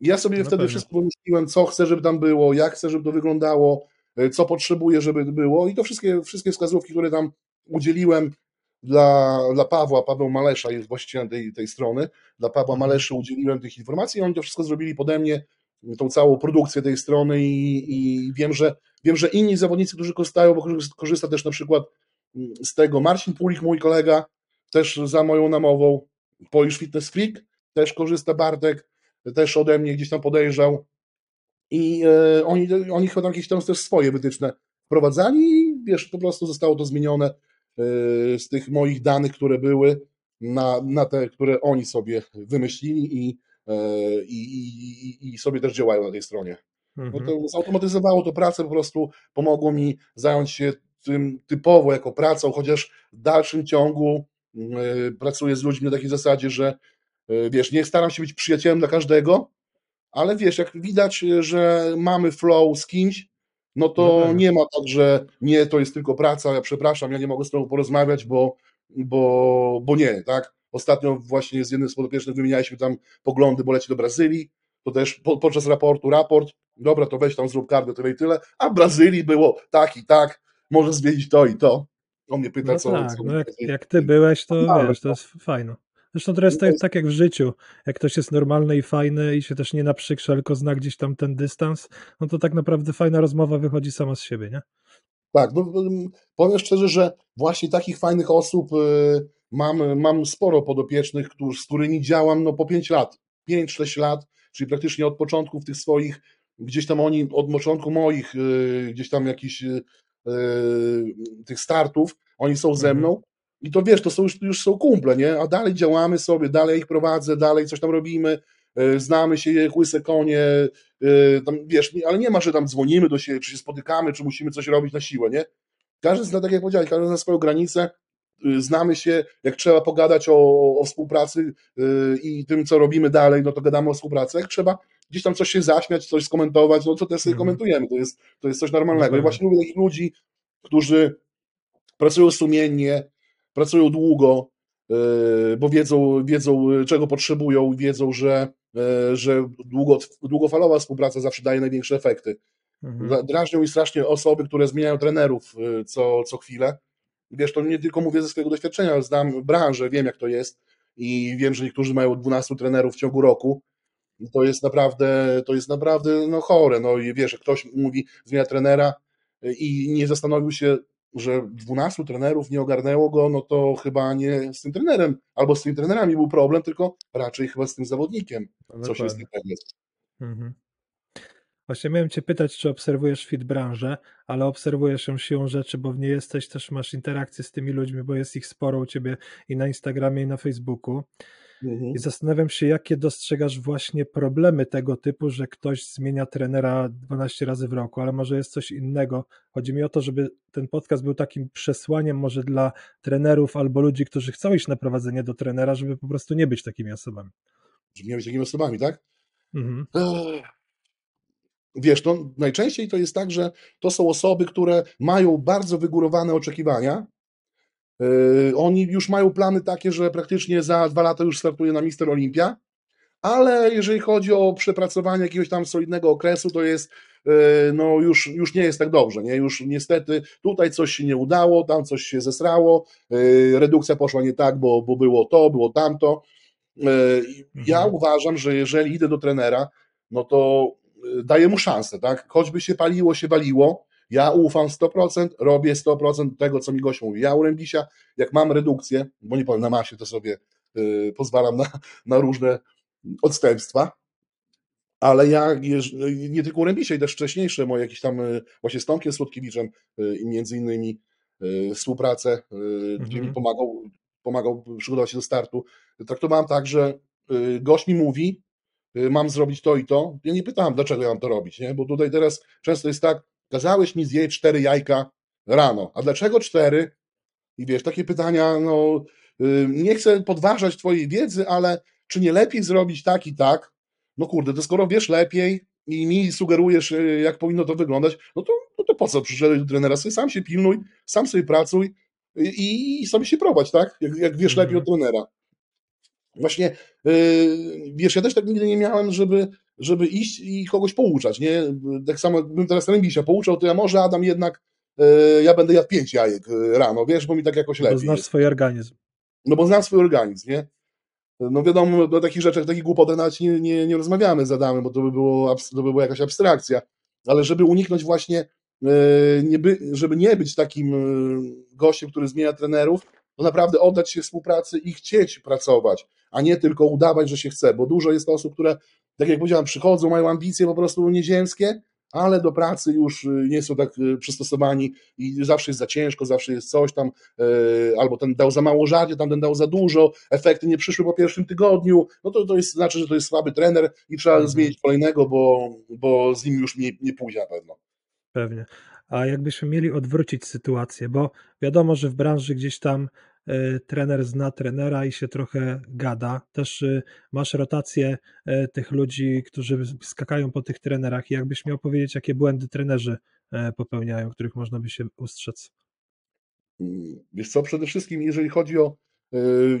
Ja sobie No wtedy pewnie. wszystko wymyśliłem, co chcę, żeby tam było, jak chcę, żeby to wyglądało, co potrzebuję, żeby było. I to wszystkie, wszystkie wskazówki, które tam udzieliłem dla, dla Pawła, Paweł Malesza jest właścicielem tej, tej strony, dla Pawła Mhm. Maleszy udzieliłem tych informacji. I oni to wszystko zrobili pode mnie, tą całą produkcję tej strony i, i wiem, że wiem, że inni zawodnicy, którzy korzystają, bo korzysta- korzysta też na przykład mm, z tego Marcin Pulik, mój kolega, też za moją namową, Polish Fitness Freak, też korzysta Bartek, też ode mnie gdzieś tam podejrzał i e, oni, oni chyba tam jakieś tam też swoje wytyczne wprowadzali i wiesz, po prostu zostało to zmienione e, z tych moich danych, które były na, na te, które oni sobie wymyślili i, e, i, i, i- sobie też działają na tej stronie. No Mhm. to zautomatyzowało to pracę, po prostu pomogło mi zająć się tym typowo jako pracą, chociaż w dalszym ciągu y, pracuję z ludźmi na takiej zasadzie, że y, wiesz, nie staram się być przyjacielem dla każdego, ale wiesz, jak widać, y, że mamy flow z kimś, no No to pewnie. nie ma tak, że nie, to jest tylko praca, ja przepraszam, ja nie mogę z tobą porozmawiać, bo, bo, bo nie, tak? Ostatnio właśnie z jednym z podopiecznych wymienialiśmy tam poglądy, bo leci do Brazylii, to też po, podczas raportu raport, dobra, to weź tam zrób kartę, tyle i tyle, a w Brazylii było tak i tak, może zmienić to i to. On mnie pyta, No co... tak, co no jak, jak ty byłeś, to Normalne, wiesz, to jest fajne. Zresztą to jest to jest- tak jak w życiu. Jak ktoś jest normalny i fajny i się też nie naprzykrza, tylko zna gdzieś tam ten dystans, no to tak naprawdę fajna rozmowa wychodzi sama z siebie, nie? Tak, no, powiem szczerze, że właśnie takich fajnych osób y, mam, mam sporo podopiecznych, którzy, z którymi działam no, po 5 lat, 5-6 lat, czyli praktycznie od początków tych swoich, gdzieś tam oni, od początku moich y, gdzieś tam jakichś y, tych startów, oni są ze Mhm. mną i to wiesz, to są już, już są kumple, nie? A dalej działamy sobie, dalej ich prowadzę, dalej coś tam robimy, y, znamy się, łyse konie, y, tam, wiesz, ale nie ma, że tam dzwonimy do siebie, czy się spotykamy, czy musimy coś robić na siłę, nie? Każdy zna, tak jak powiedziałeś, każdy zna swoją granicę, y, znamy się, jak trzeba pogadać o, o współpracy i tym, co robimy dalej, no to gadamy o współpracy, jak trzeba gdzieś tam coś się zaśmiać, coś skomentować, no to też sobie Mhm. komentujemy, to jest, to jest coś No normalnego. I właśnie lubię takich ludzi, którzy pracują sumiennie, pracują długo, y, bo wiedzą, wiedzą czego potrzebują wiedzą, że, y, że długo, długofalowa współpraca zawsze daje największe efekty. Mhm. Dra- Drażnią mi strasznie osoby, które zmieniają trenerów y, co, co chwilę. Wiesz, to nie tylko mówię ze swojego doświadczenia, znam branżę, wiem jak to jest i wiem, że niektórzy mają 12 trenerów w ciągu roku. I to jest naprawdę, to jest naprawdę no, chore. No i wiesz, jak ktoś mówi, zmienia trenera i nie zastanowił się, że 12 trenerów nie ogarnęło go, no to chyba nie z tym trenerem, albo z tymi trenerami był problem, tylko raczej chyba z tym zawodnikiem. No Coś jest dokładnie. nie tak jest. Mhm. Właśnie miałem cię pytać, czy obserwujesz fit branżę, ale obserwujesz ją siłą rzeczy, bo w niej jesteś, też masz interakcje z tymi ludźmi, bo jest ich sporo u ciebie i na Instagramie, i na Facebooku. Mhm. I zastanawiam się, jakie dostrzegasz właśnie problemy tego typu, że ktoś zmienia trenera 12 razy w roku, ale może jest coś innego. Chodzi mi o to, żeby ten podcast był takim przesłaniem może dla trenerów albo ludzi, którzy chcą iść na prowadzenie do trenera, żeby po prostu nie być takimi osobami. Żeby nie być takimi osobami, tak? Mhm. Wiesz, no, najczęściej to jest tak, że to są osoby, które mają bardzo wygórowane oczekiwania. Yy, oni już mają plany takie, że praktycznie za dwa lata już startuje na Mister Olimpia, ale jeżeli chodzi o przepracowanie jakiegoś tam solidnego okresu, to jest, yy, no już, już nie jest tak dobrze, nie? Już niestety tutaj coś się nie udało, tam coś się zesrało, yy, redukcja poszła nie tak, bo, bo było to, było tamto. Ja Mhm. uważam, że jeżeli idę do trenera, no to daję mu szansę, tak? Choćby się paliło, się waliło, Ja ufam 100%, robię 100% tego, co mi gość mówi. Ja u Rębisia, jak mam redukcję, bo nie powiem na masie, to sobie y, pozwalam na, na różne odstępstwa, ale ja nie tylko u Rębisia, i też wcześniejsze moje jakieś tam y, właśnie z Tomkiem Słodkiewiczem y, i między innymi y, współpracę, mhm. gdzie mi pomagał, pomagał przygotować się do startu, traktowałem tak, że gość mi mówi, mam zrobić to i to. Ja nie pytałem, dlaczego ja mam to robić, nie? bo tutaj teraz często jest tak, kazałeś mi zjeść cztery jajka rano, a dlaczego cztery? I wiesz, takie pytania, no nie chcę podważać twojej wiedzy, ale czy nie lepiej zrobić tak i tak? No kurde, to skoro wiesz lepiej i mi sugerujesz, jak powinno to wyglądać, no to, no to po co przyszedłeś do trenera? Sobie sam się pilnuj, sam sobie pracuj i, i sobie się prowadź, tak? Jak, jak wiesz lepiej od mhm. trenera. Właśnie, yy, wiesz, ja też tak nigdy nie miałem, żeby, żeby iść i kogoś pouczać, nie? Tak samo bym teraz Rębisia pouczał, to ja może Adam jednak, yy, ja będę jadł pięć jajek yy, rano, wiesz, bo mi tak jakoś lepiej. Bo znasz swój organizm. No bo znam swój organizm, nie? No wiadomo, o takich rzeczach, takich głupotach nawet nie, nie, nie rozmawiamy z Adamem, bo to by, było, to by była jakaś abstrakcja, ale żeby uniknąć właśnie, nie by, żeby nie być takim gościem, który zmienia trenerów, to naprawdę oddać się współpracy i chcieć pracować, a nie tylko udawać, że się chce, bo dużo jest osób, które, tak jak powiedziałem, przychodzą, mają ambicje po prostu nieziemskie, ale do pracy już y, nie są tak y, przystosowani i zawsze jest za ciężko, zawsze jest coś tam, y, albo ten dał za mało żarcie, tam ten dał za dużo, efekty nie przyszły po pierwszym tygodniu, no to, to jest, znaczy, że to jest słaby trener i trzeba mhm. zmienić kolejnego, bo, bo z nim już nie, nie pójdzie na pewno. Pewnie. A jakbyśmy mieli odwrócić sytuację, bo wiadomo, że w branży gdzieś tam trener zna trenera i się trochę gada. Też e, masz rotację e, tych ludzi, którzy skakają po tych trenerach. jakbyś miał powiedzieć, jakie błędy trenerzy popełniają, których można by się ustrzec? Wiesz co, przede wszystkim jeżeli chodzi o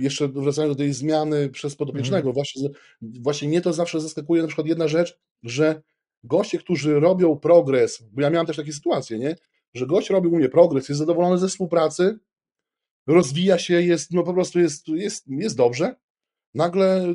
jeszcze wracając do tej zmiany przez podopiecznego, mhm. właśnie, właśnie mnie to zawsze zaskakuje na przykład jedna rzecz, że goście, którzy robią progres, bo ja miałem też takie sytuacje, nie? że gość robił u mnie progres, jest zadowolony ze współpracy, rozwija się, jest, no po prostu jest, jest, jest dobrze. Nagle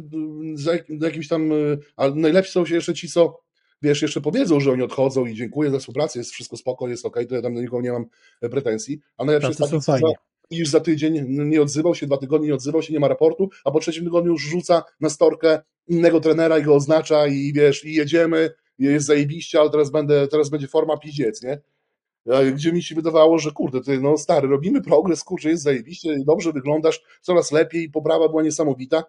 za jakimś tam, ale najlepsi są się jeszcze ci, co wiesz, jeszcze powiedzą, że oni odchodzą i dziękuję za współpracę, jest wszystko spoko, jest ok, to ja tam do nikogo nie mam pretensji, a najlepsze jest taki, że iż za tydzień nie odzywał się, dwa tygodnie nie odzywał się, nie ma raportu, a po trzecim tygodniu już rzuca na storkę innego trenera i go oznacza i wiesz, i jedziemy, jest zajebiście, ale teraz będę, teraz będzie forma piździec, nie? Gdzie mi się wydawało, że kurde, ty no stary, robimy progres, kurczę, jest zajebiście, dobrze wyglądasz, coraz lepiej, poprawa była niesamowita.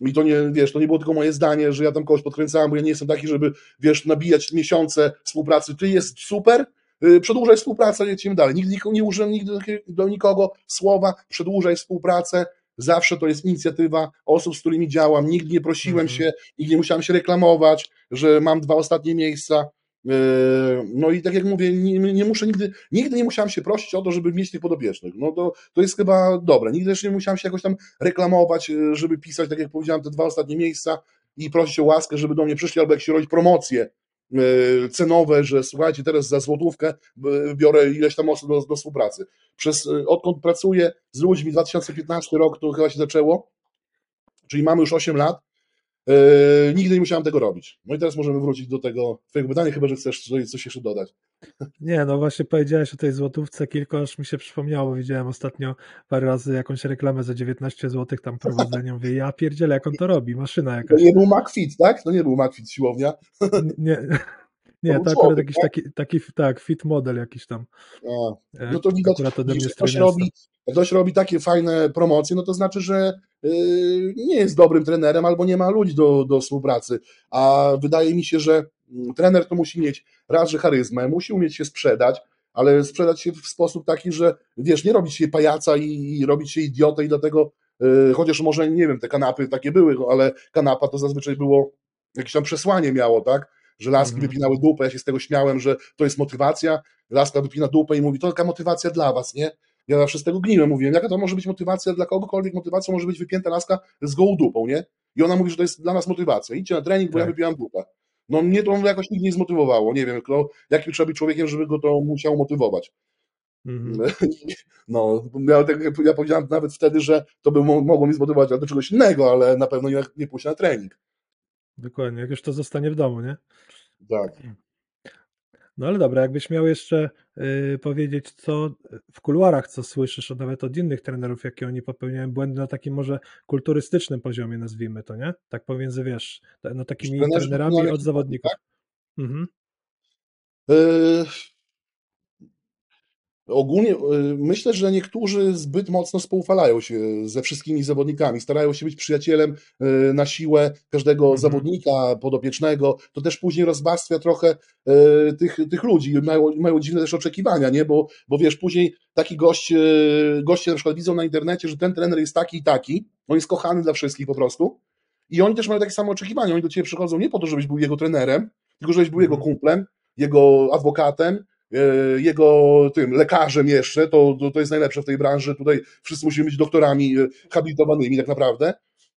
I to nie, wiesz, to nie było tylko moje zdanie, że ja tam kogoś podkręcałem, bo ja nie jestem taki, żeby, wiesz, nabijać miesiące współpracy. Ty jest super, yy, przedłużaj współpracę, lecimy dalej. Nigdy nie użyłem nigdy do nikogo słowa, przedłużaj współpracę, zawsze to jest inicjatywa osób, z którymi działam, nigdy nie prosiłem mm -hmm. się, nigdy nie musiałem się reklamować, że mam dwa ostatnie miejsca, no i tak jak mówię, nie, nie, muszę nigdy, nigdy nie musiałem się prosić o to, żeby mieć tych podopiecznych. No to, to jest chyba dobre. Nigdy też nie musiałem się jakoś tam reklamować, yy, żeby pisać, tak jak powiedziałem, te dwa ostatnie miejsca i prosić o łaskę, żeby do mnie przyszli, albo jak się robić promocje yy, cenowe, że słuchajcie, teraz za złotówkę biorę ileś tam osób do, do współpracy. Przez, odkąd pracuję z ludźmi, 2015 rok to chyba się zaczęło, czyli mamy już 8 lat, Yy, nigdy nie musiałem tego robić. No i teraz możemy wrócić do tego twojego pytania, chyba że chcesz coś, jeszcze dodać. Nie, no właśnie powiedziałeś o tej złotówce kilka, aż mi się przypomniało, widziałem ostatnio parę razy jakąś reklamę za 19 zł tam prowadzenie, mówię, ja pierdzielę, jak on to robi, maszyna jakaś. To nie był McFit, tak? To nie był McFit siłownia. Nie, nie, to, to akurat jakiś tak? taki, taki, tak, fit model jakiś tam. A, no to widać, że ktoś robi, ktoś robi takie fajne promocje, no to znaczy, że yy, nie jest dobrym trenerem albo nie ma ludzi do, do współpracy. A wydaje mi się, że mm, trener to musi mieć raz, że charyzmę, musi umieć się sprzedać, ale sprzedać się w sposób taki, że wiesz, nie robić się pajaca i, i robić się idiotę i dlatego, yy, chociaż może, nie wiem, te kanapy takie były, ale kanapa to zazwyczaj było, jakieś tam przesłanie miało, tak? Że laski mm. wypinały dupę, ja się z tego śmiałem, że to jest motywacja, laska wypina dupę i mówi, to taka motywacja dla was, nie? Ja zawsze z tego gniłem, mówiłem, jaka to może być motywacja dla kogokolwiek, motywacją może być wypięta laska z gołą dupą, nie? I ona mówi, że to jest dla nas motywacja. Idźcie na trening, bo tak. ja wypiłam dupę. No mnie to jakoś nigdy nie zmotywowało. Nie wiem, kto, jakim trzeba być człowiekiem, żeby go to musiało motywować. Mm-hmm. No, ja, tak, ja powiedziałem nawet wtedy, że to by mogło mi zmotywować do czegoś innego, ale na pewno nie, nie pójść na trening. Dokładnie, jak już to zostanie w domu, nie? Tak. No ale dobra, jakbyś miał jeszcze y, powiedzieć, co w kuluarach, co słyszysz nawet od innych trenerów, jakie oni popełniają błędy na takim może kulturystycznym poziomie, nazwijmy to, nie? Tak pomiędzy, wiesz, no takimi trenerami od zawodników. Tak? Mhm. Y Ogólnie y, myślę, że niektórzy zbyt mocno spoufalają się ze wszystkimi zawodnikami, starają się być przyjacielem y, na siłę każdego mhm. zawodnika podopiecznego. To też później rozbastwia trochę y, tych, tych ludzi, mają, mają dziwne też oczekiwania, nie? Bo, bo wiesz, później taki gość, goście na przykład widzą na internecie, że ten trener jest taki i taki, on jest kochany dla wszystkich po prostu. I oni też mają takie same oczekiwania. Oni do ciebie przychodzą nie po to, żebyś był jego trenerem, tylko żebyś był jego mhm. kumplem, jego adwokatem, E, jego tym lekarzem jeszcze, to, to, jest najlepsze w tej branży, tutaj wszyscy musimy być doktorami e, habilitowanymi tak naprawdę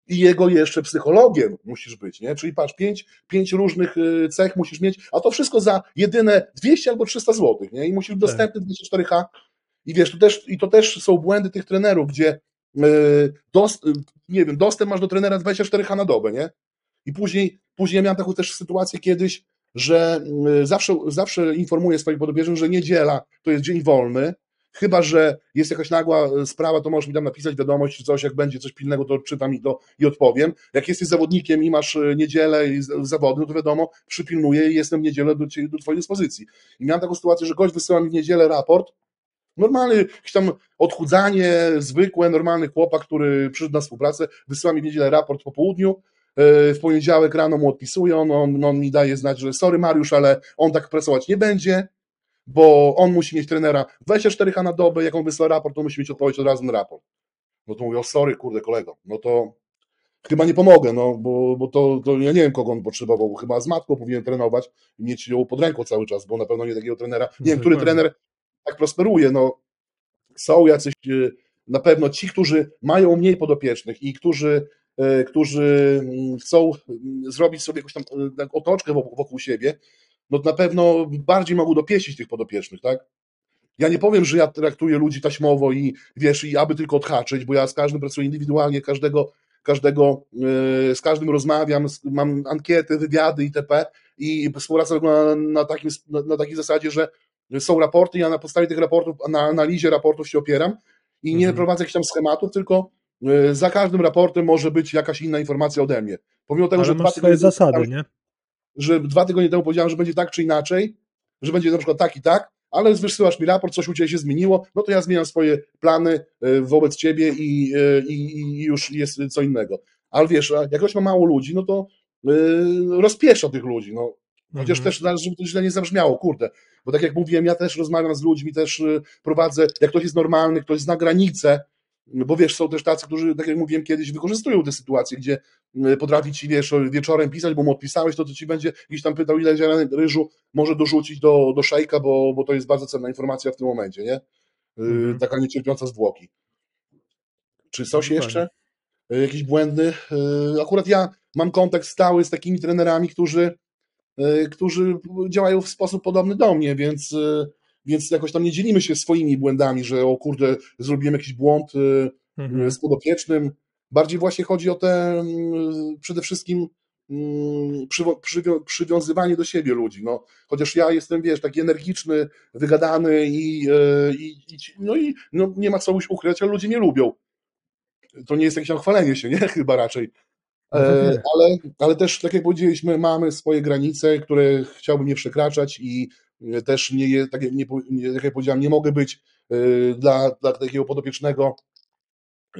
i jego jeszcze psychologiem musisz być, nie? Czyli patrz, pięć, pięć różnych e, cech musisz mieć, a to wszystko za jedyne 200 albo 300 zł, nie? I musisz być dostępny 24H i wiesz, to też, i to też są błędy tych trenerów, gdzie dost, nie wiem, dostęp masz do trenera 24H na dobę, nie? I później, później ja miałem taką też sytuację kiedyś, że y, zawsze, zawsze informuję swoich podobieżnych, że niedziela to jest dzień wolny, chyba, że jest jakaś nagła y, sprawa, to możesz mi tam napisać wiadomość czy coś, jak będzie coś pilnego, to czytam i, to, i odpowiem. Jak jesteś zawodnikiem i masz y, niedzielę i zawody, no to wiadomo, przypilnuję i jestem w niedzielę do, do twojej dyspozycji. I miałem taką sytuację, że gość wysyła mi w niedzielę raport, Normalny, jakieś tam odchudzanie, zwykłe, normalny chłopak, który przyszedł na współpracę, wysyła mi w niedzielę raport po południu, w poniedziałek rano mu odpisuję, on, on, on mi daje znać, że sorry Mariusz, ale on tak pracować nie będzie, bo on musi mieć trenera 24H na dobę, jak on wysła raport, to musi mieć odpowiedź od razu na raport. No to mówię, o sorry, kurde kolego, no to chyba nie pomogę, no bo, bo to, to ja nie wiem, kogo on potrzebował, chyba z matką powinien trenować i mieć ją pod ręką cały czas, bo na pewno nie takiego trenera, nie wiem, który trener tak prosperuje, no. Są jacyś e, na pewno ci, którzy mają mniej podopiecznych i którzy którzy mm, chcą mm, zrobić sobie jakąś tam e, otoczkę wokół siebie, no na pewno bardziej mogą dopieścić tych podopiecznych, tak? Ja nie powiem, że ja traktuję ludzi taśmowo i wiesz, i aby tylko odhaczyć, bo ja z każdym pracuję indywidualnie, każdego, każdego e, z każdym rozmawiam, mam ankiety, wywiady itp. I współpraca na, na, takim, na, na takiej zasadzie, że są raporty, ja na podstawie tych raportów, na analizie raportów się opieram i nie mhm. prowadzę jakichś tam schematów, tylko E, za każdym raportem może być jakaś inna informacja ode mnie. Pomimo tego, Ale że dwa tygodnie zasady, nie? Że dwa tygodnie temu powiedziałem, że będzie tak czy inaczej, że będzie na przykład tak i tak, ale wysyłasz mi raport, coś u Ciebie się zmieniło, no to ja zmieniam swoje plany e, wobec Ciebie i, e, i, i już jest co innego. Ale wiesz, jak ktoś ma mało ludzi, no to rozpiesza tych ludzi, no. Chociaż mhm. też, żeby to źle nie zabrzmiało, kurde, bo tak jak mówiłem, ja też rozmawiam z ludźmi, też prowadzę, jak ktoś jest normalny, ktoś zna granice, bo wiesz, są też tacy, którzy, tak jak mówiłem kiedyś, wykorzystują te sytuacje, gdzie e, potrafi ci, wiesz, wieczorem pisać, bo mu odpisałeś, to to ci będzie gdzieś tam pytał, ile ziaren ryżu może dorzucić do, do szejka, bo, bo to jest bardzo cenna informacja w tym momencie, nie? Mm. Taka niecierpiąca zwłoki. Czy coś no jeszcze? E, Jakiś błędny? Akurat ja mam kontakt stały z takimi trenerami, którzy, którzy działają w sposób podobny do mnie, więc więc jakoś tam nie dzielimy się swoimi błędami, że o kurde, zrobiłem jakiś błąd y, mhm. z podopiecznym. Bardziej właśnie chodzi o te mm, przede wszystkim mm, przywiązywanie do siebie ludzi. No, chociaż ja jestem, wiesz, taki energiczny, wygadany i, y, i, i no i no, nie ma co już ukryć, ale ludzie mnie lubią. To nie jest jakieś chwalenie się, nie? Chyba raczej. No e, ale, ale też, tak jak powiedzieliśmy, mamy swoje granice, które chciałbym nie przekraczać i też nie, tak, nie, nie, tak jak powiedziałem, nie mogę być y, dla, dla takiego podopiecznego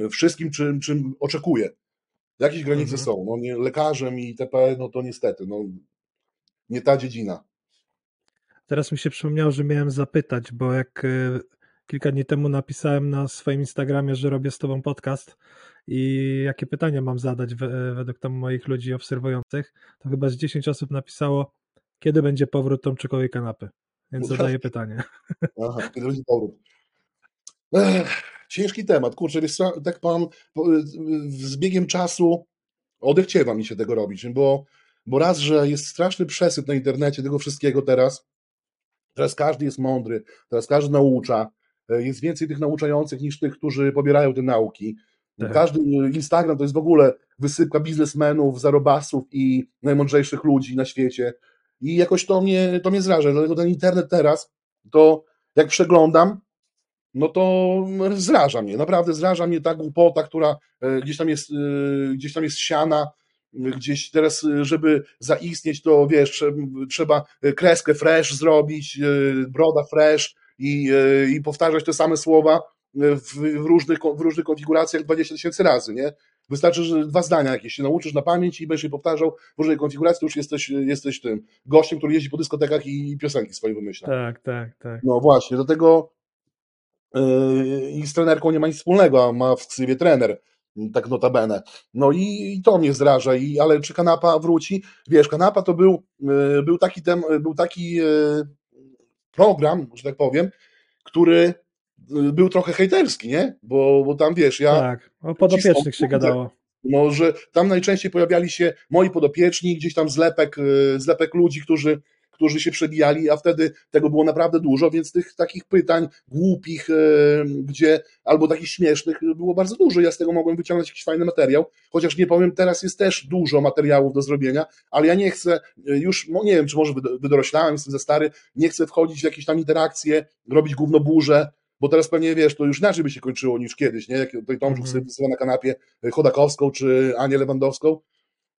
wszystkim, czym, czym oczekuję. Jakieś granice mhm. są, no nie, lekarzem i itp., no to niestety, no nie ta dziedzina. Teraz mi się przypomniało, że miałem zapytać, bo jak kilka dni temu napisałem na swoim Instagramie, że robię z tobą podcast i jakie pytania mam zadać według tam moich ludzi obserwujących, to chyba z 10 osób napisało, kiedy będzie powrót Tomczykowej kanapy? Więc zadaję pytanie. Aha, kiedy będzie powrót? Ech, ciężki temat, kurczę, wiesz, tak pan z biegiem czasu odechciewa mi się tego robić, bo, bo raz, że jest straszny przesyp na internecie tego wszystkiego teraz, teraz każdy jest mądry, teraz każdy naucza, e, jest więcej tych nauczających niż tych, którzy pobierają te nauki. Tak. Każdy Instagram to jest w ogóle wysypka biznesmenów, zarobasów i najmądrzejszych ludzi na świecie. I jakoś to mnie, to mnie zraża, dlatego ten internet teraz to jak przeglądam, no to zraża mnie, naprawdę zraża mnie ta głupota, która e, gdzieś tam jest, e, gdzieś tam jest siana, gdzieś teraz, e, żeby zaistnieć, to wiesz, trzeba kreskę fresh zrobić, broda fresh i, i powtarzać te same słowa w różnych, w różnych konfiguracjach 20 tysięcy razy, nie? Wystarczy, że dwa zdania jakieś się nauczysz na pamięć i będziesz je powtarzał w różnej konfiguracji, to już jesteś, jesteś tym gościem, który jeździ po dyskotekach i piosenki swoje wymyśla. Tak, tak, tak. No właśnie, do tego yy, i z trenerką nie ma nic wspólnego, a ma w ksywie trener, tak notabene. No i, i to mnie zraża, i, ale czy kanapa wróci? Wiesz, kanapa to był, yy, był taki, tem, był taki yy, program, że tak powiem, który był trochę hejterski, nie? Bo, bo tam wiesz, ja. Tak, o podopiecznych się gadało. No, że tam najczęściej pojawiali się moi podopieczni, gdzieś tam zlepek, y, zlepek ludzi, którzy, którzy się przebijali, a wtedy tego było naprawdę dużo, więc tych takich pytań głupich, y, gdzie albo takich śmiesznych było bardzo dużo. Ja z tego mogłem wyciągnąć jakiś fajny materiał, chociaż nie powiem, teraz jest też dużo materiałów do zrobienia, ale ja nie chcę y, już, no nie wiem, czy może wydoroślałem, jestem za stary, nie chcę wchodzić w jakieś tam interakcje, robić gówno burzę, bo teraz pewnie wiesz, to już inaczej by się kończyło niż kiedyś, nie? Jak tutaj Tomczuk mm sobie na kanapie e, Chodakowską czy Anię Lewandowską,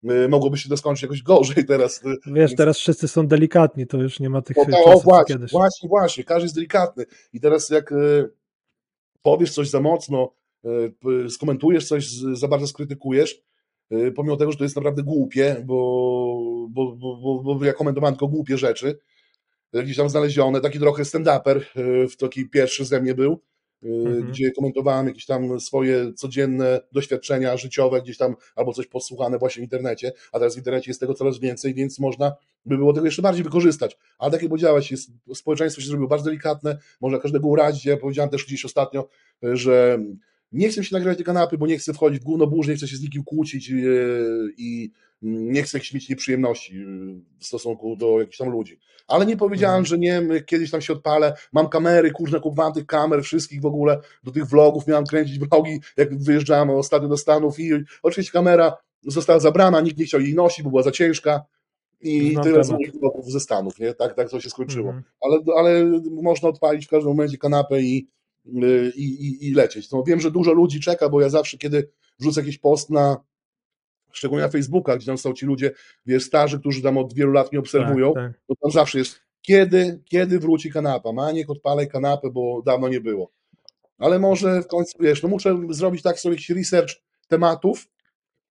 e, mogłoby się to skończyć jakoś gorzej teraz. E, wiesz, teraz wszyscy są delikatni, to już nie ma tych o, czasów, o, właśnie, kiedyś. Właśnie, właśnie, każdy jest delikatny i teraz jak powiesz coś za mocno, skomentujesz coś, za bardzo skrytykujesz, pomimo tego, że to jest naprawdę głupie, bo, bo, bo, bo ja komentowałem tylko głupie rzeczy, gdzieś tam znalezione, taki trochę stand-uper, e, w taki pierwszy ze mnie był, e, mhm. gdzie komentowałem jakieś tam swoje codzienne doświadczenia życiowe, gdzieś tam albo coś posłuchane właśnie w internecie, a teraz w internecie jest tego coraz więcej, więc można by było tego jeszcze bardziej wykorzystać. Ale tak jak powiedziałeś, jest, społeczeństwo się zrobiło bardzo delikatne, można każdego urazić. Ja powiedziałem też gdzieś ostatnio, e, że nie chcę się nagrywać te kanapy, bo nie chcę wchodzić w gówno burz, nie chcę się z nikim kłócić i nie chcę mieć nieprzyjemności w stosunku do jakichś tam ludzi. Ale nie powiedziałem, mhm. że nie, kiedyś tam się odpalę, mam kamery, kurczę, kupowałem tych kamer wszystkich w ogóle, do tych vlogów, miałem kręcić vlogi, jak wyjeżdżałem ostatnio do Stanów i oczywiście kamera została zabrana, nikt nie chciał jej nosić, bo była za ciężka i Znam tyle z moich vlogów ze Stanów, nie? Tak, tak to się skończyło. Mhm. Ale, ale można odpalić w każdym momencie kanapę i, i, i, i lecieć. No, wiem, że dużo ludzi czeka, bo ja zawsze, kiedy wrzucę jakiś post na szczególnie na Facebookach, gdzie tam są ci ludzie, wiesz, starzy, którzy tam od wielu lat nie obserwują, tak, tak. to tam zawsze jest, kiedy, kiedy wróci kanapa? Maniek, odpalaj kanapę, bo dawno nie było. Ale może w końcu, wiesz, no muszę zrobić tak sobie jakiś research tematów,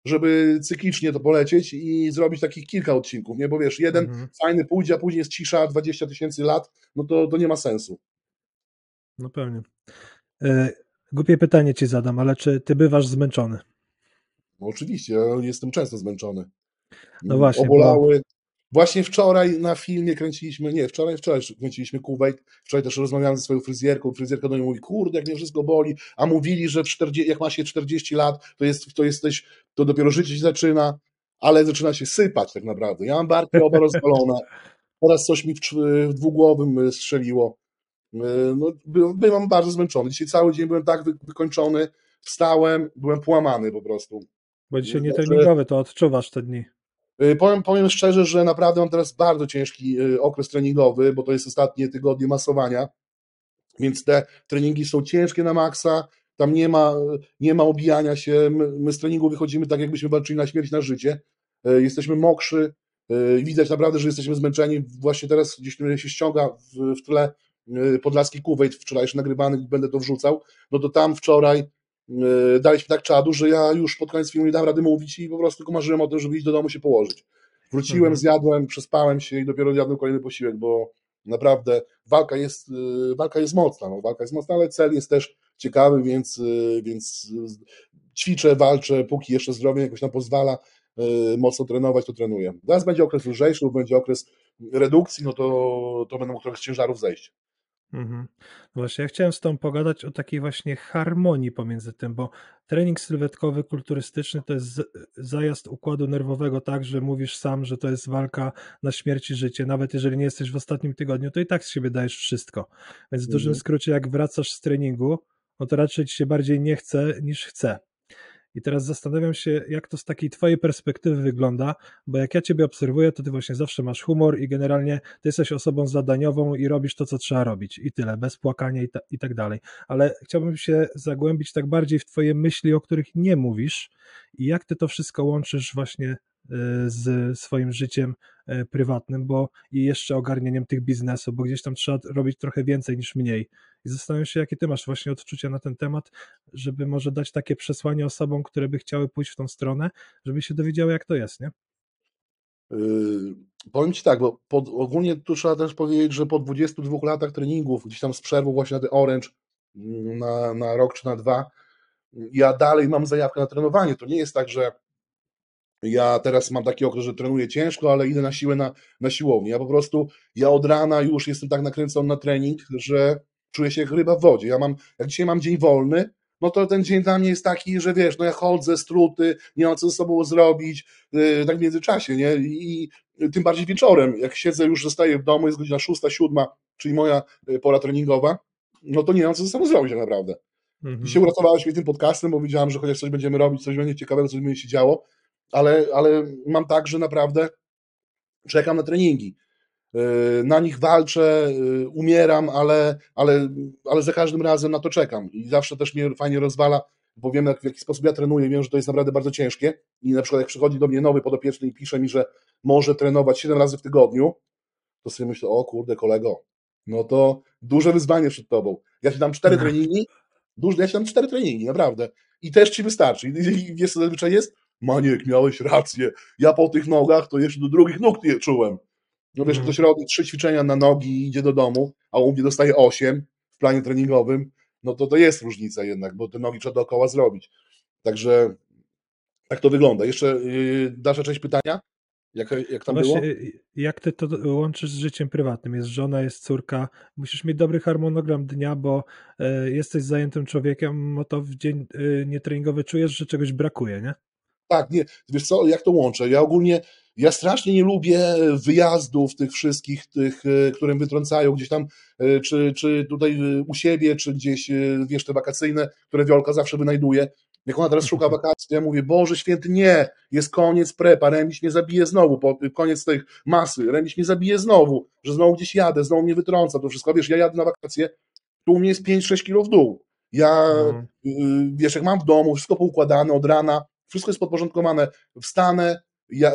żeby cyklicznie to polecieć i zrobić takich kilka odcinków, nie? Bo wiesz, jeden mhm. fajny pójdzie, a później jest cisza 20 tysięcy lat, no to, to nie ma sensu. No pewnie. E, głupie pytanie ci zadam, ale czy ty bywasz zmęczony? No oczywiście, ja jestem często zmęczony. No właśnie. Obolały. Bo... Właśnie wczoraj na filmie kręciliśmy, nie, wczoraj, wczoraj kręciliśmy Kuwait, wczoraj też rozmawiałem ze swoją fryzjerką, fryzjerka do niej mówi, kurde, jak mnie wszystko boli, a mówili, że 40, jak ma się 40 lat, to, jest, to jesteś, to dopiero życie się zaczyna, ale zaczyna się sypać tak naprawdę. Ja mam barki oba rozwalone, teraz coś mi w, w dwugłowym strzeliło. No, byłem bardzo zmęczony. Dzisiaj cały dzień byłem tak wykończony, wstałem, byłem połamany po prostu. Bo dzisiaj nie treningowy, to odczuwasz te dni. Y, powiem, powiem szczerze, że naprawdę mam teraz bardzo ciężki y, okres treningowy, bo to jest ostatnie tygodnie masowania, więc te treningi są ciężkie na maksa, tam nie ma, nie ma obijania się, my, my z treningu wychodzimy tak, jakbyśmy walczyli na śmierć, na życie, jesteśmy mokrzy, widać naprawdę, że jesteśmy zmęczeni, właśnie teraz gdzieś się ściąga w, w tle Podlaski Kuwait, wczorajszy nagrywany, będę to wrzucał, no to tam wczoraj E, daliśmy tak czadu, że ja już pod koniec filmu nie dałem rady mówić i po prostu tylko marzyłem o tym, żeby iść do domu się położyć. Wróciłem, mhm. zjadłem, przespałem się i dopiero zjadłem kolejny posiłek, bo naprawdę walka jest, e, walka jest mocna, no, walka jest mocna, ale cel jest też ciekawy, więc, więc ćwiczę, walczę, póki jeszcze zdrowie jakoś nam pozwala mocno trenować, to trenuję. Teraz będzie okres lżejszy, będzie okres redukcji, no to, to będę mógł trochę z ciężarów zejść. Mhm. No właśnie, ja chciałem z Tobą pogadać o takiej właśnie harmonii pomiędzy tym, bo trening sylwetkowy, kulturystyczny to jest zajazd układu nerwowego tak, że mówisz sam, że to jest walka na śmierć i życie. Nawet jeżeli nie jesteś w ostatnim tygodniu, to i tak z siebie dajesz wszystko. Więc w dużym mhm. skrócie, jak wracasz z treningu, no to raczej ci się bardziej nie chce niż chce. I teraz zastanawiam się, jak to z takiej twojej perspektywy wygląda, bo jak ja ciebie obserwuję, to ty właśnie zawsze masz humor i generalnie ty jesteś osobą zadaniową i robisz to, co trzeba robić i tyle, bez płakania i, ta, i tak dalej. Ale chciałbym się zagłębić tak bardziej w twoje myśli, o których nie mówisz i jak ty to wszystko łączysz właśnie e, z swoim życiem prywatnym, bo i jeszcze ogarnieniem tych biznesów, bo gdzieś tam trzeba robić trochę więcej niż mniej i zastanawiam się, jakie ty masz właśnie odczucia na ten temat, żeby może dać takie przesłanie osobom, które by chciały pójść w tą stronę, żeby się dowiedziały, jak to jest, nie? Yy, powiem Ci tak, bo pod, ogólnie tu trzeba też powiedzieć, że po 22 latach treningów, gdzieś tam z przerwą właśnie na ten Orange mm, na, na rok czy na dwa, ja dalej mam zajawkę na trenowanie. To nie jest tak, że ja teraz mam taki okres, że trenuję ciężko, ale idę na siłę na, na siłownię. Ja po prostu, ja od rana już jestem tak nakręcony na trening, że czuję się jak ryba w wodzie. Ja mam, jak dzisiaj mam dzień wolny, no to ten dzień dla mnie jest taki, że wiesz, no ja chodzę, struty, nie mam co ze sobą zrobić, yy, tak w międzyczasie, nie? I tym bardziej wieczorem, jak siedzę, już zostaję w domu, jest godzina szósta, siódma, czyli moja y, pora treningowa, no to nie mam co ze sobą zrobić tak naprawdę. Mhm. Dzisiaj uratowałeś mnie tym podcastem, bo wiedziałem, że chociaż coś będziemy robić, coś będzie ciekawego, coś będzie się działo, ale, ale mam tak, że naprawdę czekam na treningi. Y, na nich walczę, y, umieram, ale, ale, ale za każdym razem na to czekam i zawsze też mnie fajnie rozwala, bo wiem w jaki sposób ja trenuję, wiem, że to jest naprawdę bardzo ciężkie i na przykład jak przychodzi do mnie nowy podopieczny i pisze mi, że może trenować 7 razy w tygodniu, to sobie myślę, o kurde kolego, no to duże wyzwanie przed tobą. Ja ci dam cztery mhm. treningi, duże, ja ci dam cztery treningi, naprawdę. I też ci wystarczy. I wiesz co zazwyczaj jest? Maniek, miałeś rację. Ja po tych nogach to jeszcze do drugich nóg nie czułem. No wiesz, mm. ktoś robi trzy ćwiczenia na nogi i idzie do domu, a u mnie dostaje osiem w planie treningowym, no to to jest różnica jednak, bo te nogi trzeba dookoła zrobić. Także tak to wygląda. Jeszcze yy, dalsza część pytania? Jak, jak tam Właśnie, było? Y, jak ty to łączysz z życiem prywatnym? Jest żona, jest córka. Musisz mieć dobry harmonogram dnia, bo y, jesteś zajętym człowiekiem, no to w dzień y, nietreningowy czujesz, że czegoś brakuje, nie? Tak, nie. Wiesz co, jak to łączę? Ja ogólnie ja strasznie nie lubię wyjazdów tych wszystkich, tych, e, które wytrącają gdzieś tam, e, czy, czy tutaj u siebie, czy gdzieś, e, wiesz, te wakacyjne, które Wiolka zawsze wynajduje. Jak ona teraz szuka wakacji, to ja mówię, Boże święty, nie, jest koniec prepa, Remiś mnie zabije znowu, po, koniec tej masy, Remiś mnie zabije znowu, że znowu gdzieś jadę, znowu mnie wytrąca, to wszystko, wiesz, ja jadę na wakacje, tu u mnie jest 5-6 kilo w dół. Ja, mhm. wiesz, jak mam w domu, wszystko poukładane od rana, wszystko jest podporządkowane, wstanę, ja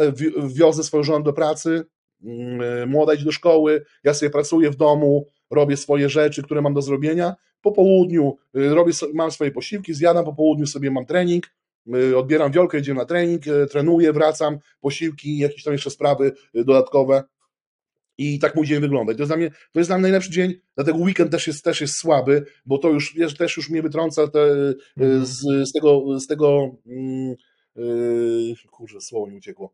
wiozę swoją żonę do pracy, mm, młoda idzie do szkoły, ja sobie pracuję w domu, robię swoje rzeczy, które mam do zrobienia. Po południu y, robię, mam swoje posiłki, zjadam, po południu sobie mam trening, y, odbieram wiolkę, idziemy na trening, trenuję, wracam, posiłki, jakieś tam jeszcze sprawy dodatkowe. I tak mój dzień wygląda. I to jest dla mnie, to jest dla mnie najlepszy dzień, dlatego weekend też jest, też jest słaby, bo to już, wiesz, też już mnie wytrąca te, mhm. z, z, tego, z tego mm, Yy, kurczę, słowo mi uciekło,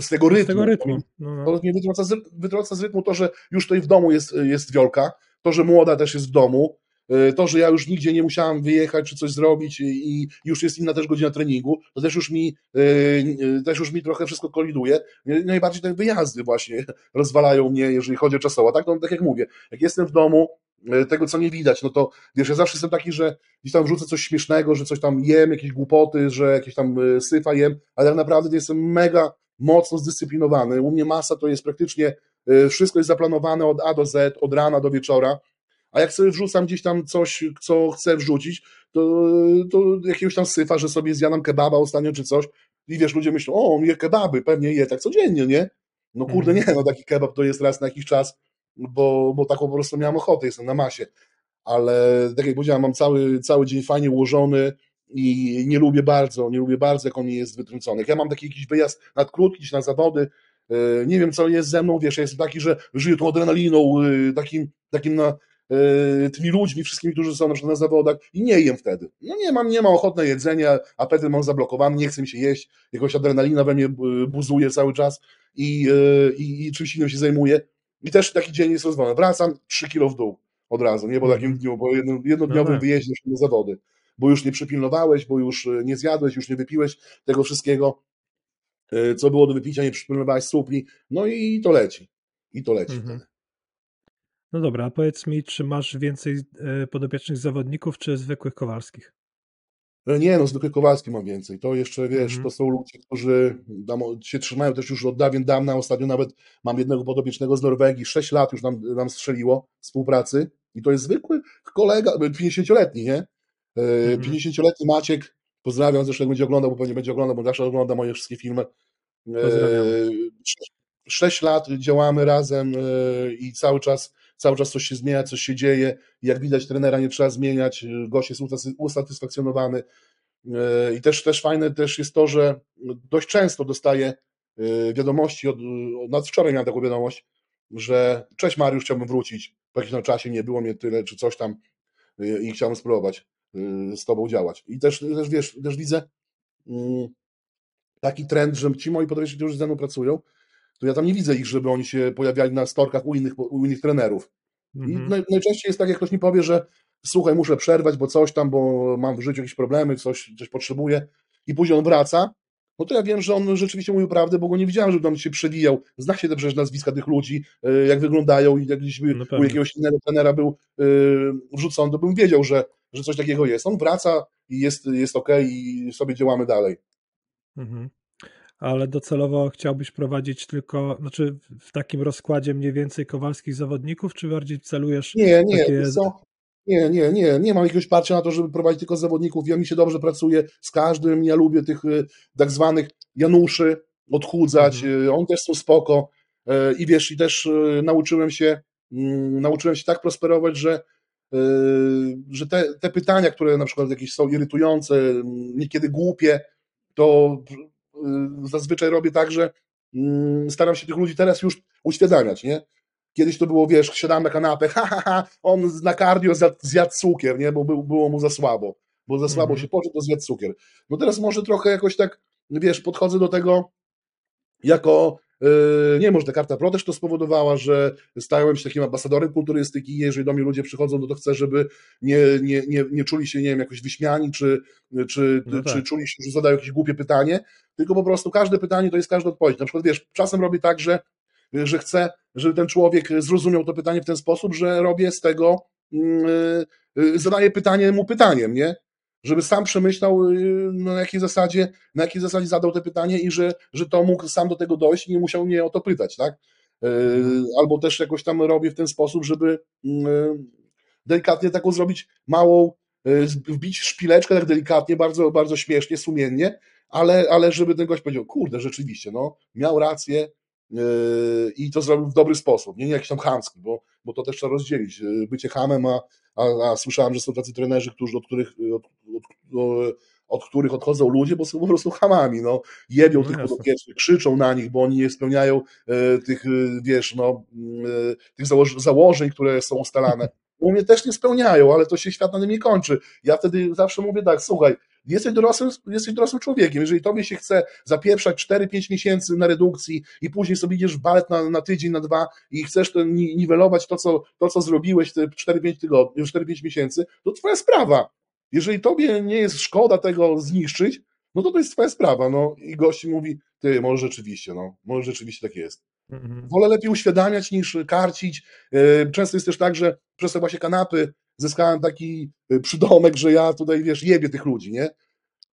z tego rytmu. Z tego rytmu. No, no. To mnie wytrąca z, wytrąca z rytmu to, że już tutaj w domu jest, jest wiolka, to, że młoda też jest w domu, yy, to, że ja już nigdzie nie musiałam wyjechać czy coś zrobić i już jest inna też godzina treningu, to też już mi, yy, też już mi trochę wszystko koliduje. Najbardziej te wyjazdy właśnie rozwalają mnie, jeżeli chodzi o czasowo. Tak, no, tak jak mówię, jak jestem w domu, tego, co nie widać, no to wiesz, ja zawsze jestem taki, że gdzieś tam wrzucę coś śmiesznego, że coś tam jem, jakieś głupoty, że jakieś tam e, syfa jem, ale tak naprawdę jestem mega mocno zdyscyplinowany. U mnie masa to jest praktycznie, e, wszystko jest zaplanowane od A do Z, od rana do wieczora, a jak sobie wrzucam gdzieś tam coś, co chcę wrzucić, to, to jakiegoś tam syfa, że sobie zjadam kebaba ostatnio czy coś i wiesz, ludzie myślą, o, on je kebaby, pewnie je tak codziennie, nie? No kurde, mhm. nie, no taki kebab to jest raz na jakiś czas, bo, bo taką po prostu miałem ochotę, jestem na masie. Ale tak jak powiedziałem, mam cały, cały dzień fajnie ułożony i nie lubię bardzo, nie lubię bardzo, jak on jest wytrącony. Ja mam taki jakiś wyjazd nad krótki, na zawody, e, nie wiem, co jest ze mną, wiesz, jestem taki, że żyję tą adrenaliną, e, takim, takim na, e, tymi ludźmi, wszystkimi, którzy są na na zawodach i nie jem wtedy. No nie mam, nie mam ochoty na jedzenie, apetyt mam zablokowany, nie chcę mi się jeść, jakoś adrenalina we mnie buzuje cały czas i, i, i czymś innym się zajmuję i też taki dzień jest rozwalony. Wracam 3 kilo w dół od razu, nie po takim mhm. dniu, po jedno, jednodniowym no wyjeździe na zawody, bo już nie przypilnowałeś, bo już e, nie zjadłeś, już nie wypiłeś tego wszystkiego, e, co było do wypicia, nie przypilnowałeś supli, no i to leci. I to leci. Mhm. No dobra, a powiedz mi, czy masz więcej e, podopiecznych zawodników, czy zwykłych Kowalskich? Nie, no zwykle Kowalski mam więcej. To jeszcze, wiesz, Mhm. to są ludzie, którzy tam się trzymają też już od dawien dawna. Ostatnio nawet mam jednego podopiecznego z Norwegii, 6 lat już nam, nam strzeliło współpracy i to jest zwykły kolega, 50-letni, nie? E, Mhm. 50-letni Maciek, pozdrawiam, zresztą jak będzie oglądał, bo pewnie będzie oglądał, bo zawsze ogląda moje wszystkie filmy. Pozdrawiamy. 6 lat działamy razem e, i cały czas, cały czas coś się zmienia, coś się dzieje. Jak widać, trenera nie trzeba zmieniać, gość jest usatys- usatysfakcjonowany. E, I też, też fajne też jest to, że dość często dostaję e, wiadomości, od, od wczoraj miałem taką wiadomość, że cześć Mariusz, chciałbym wrócić, po jakimś tam czasie nie było mnie tyle, czy coś tam e, i chciałbym spróbować z Tobą działać. I też, też wiesz, też widzę mm, taki trend, że ci moi podwyżsi, którzy ze mną pracują, to ja tam nie widzę ich, żeby oni się pojawiali na storkach u innych, u innych trenerów. I Mhm. naj, najczęściej jest tak, jak ktoś mi powie, że słuchaj, muszę przerwać, bo coś tam, bo mam w życiu jakieś problemy, coś, coś potrzebuję i później on wraca, no to ja wiem, że on rzeczywiście mówił prawdę, bo go nie widziałem, żeby on się przewijał. Zna się te przecież nazwiska tych ludzi, e, jak wyglądają i jak gdzieś by No u jakiegoś innego trenera był e, wrzucony, to bym wiedział, że, że coś takiego jest. On wraca i jest, jest okej i sobie działamy dalej. Mhm. Ale docelowo chciałbyś prowadzić tylko, znaczy w takim rozkładzie mniej więcej kowalskich zawodników, czy bardziej celujesz Nie, nie, takie... Nie, nie, nie, nie mam jakiegoś parcia na to, żeby prowadzić tylko zawodników. Ja mi się dobrze pracuje z każdym. Ja lubię tych y, tak zwanych Januszy odchudzać. Mhm. y, On też są spoko. Y, I wiesz, i też nauczyłem się, mm, nauczyłem się tak prosperować, że, że te, te pytania, które na przykład jakieś są irytujące, mm, niekiedy głupie, to zazwyczaj robię tak, że mm, staram się tych ludzi teraz już uświadamiać, nie? Kiedyś to było, wiesz, siadałem na kanapę, ha, ha, ha, on na cardio zjadł, zjadł cukier, nie, bo był, było mu za słabo, bo za słabo Mhm. się poczuł, to zjadł cukier. No teraz może trochę jakoś tak, wiesz, podchodzę do tego jako, nie może ta karta pro też to spowodowała, że stałem się takim ambasadorem kulturystyki i jeżeli do mnie ludzie przychodzą, no to chcę, żeby nie, nie, nie, nie czuli się, nie wiem, jakoś wyśmiani, czy, czy, No czy tak. czuli się, że zadają jakieś głupie pytanie, tylko po prostu każde pytanie to jest każda odpowiedź. Na przykład, wiesz, czasem robię tak, że że chcę, żeby ten człowiek zrozumiał to pytanie w ten sposób, że robię z tego, yy, yy, zadaję pytanie mu pytaniem, nie? Żeby sam przemyślał, yy, na jakiej zasadzie, na jakiej zasadzie zadał te pytanie i że, że to mógł sam do tego dojść i nie musiał mnie o to pytać, tak? Yy, Albo też jakoś tam robię w ten sposób, żeby yy, delikatnie taką zrobić małą, yy, wbić szpileczkę tak delikatnie, bardzo, bardzo śmiesznie, sumiennie, ale, ale żeby ten gość powiedział, kurde, rzeczywiście, no, miał rację, i to zrobił w dobry sposób, nie, nie jakiś tam chamski, bo, bo to też trzeba rozdzielić. Yy, Bycie hamem, a, a, a słyszałem, że są tacy trenerzy, którzy, od, których, od, od, od których odchodzą ludzie, bo są po prostu hamami, no, jebią No tych podopiecznych, krzyczą na nich, bo oni nie spełniają e, tych, e, wiesz, no, e, tych założ, założeń, które są ustalane. U mnie też nie spełniają, ale to się świat na tym nie kończy. Ja wtedy zawsze mówię tak, słuchaj, jesteś dorosłym, jesteś dorosłym człowiekiem. Jeżeli tobie się chce zapieprzać 4-5 miesięcy na redukcji i później sobie idziesz w balet na, na tydzień, na dwa i chcesz to ni- niwelować to, co, to, co zrobiłeś te 4-5 tygodni, 4-5 miesięcy, to twoja sprawa. Jeżeli tobie nie jest szkoda tego zniszczyć, no to to jest twoja sprawa. No i gość mówi, ty, może rzeczywiście, no, może rzeczywiście tak jest. Mhm. Wolę lepiej uświadamiać niż karcić. E, Często jest też tak, że przez te właśnie kanapy zyskałem taki e, przydomek, że ja tutaj, wiesz, jebię tych ludzi, nie?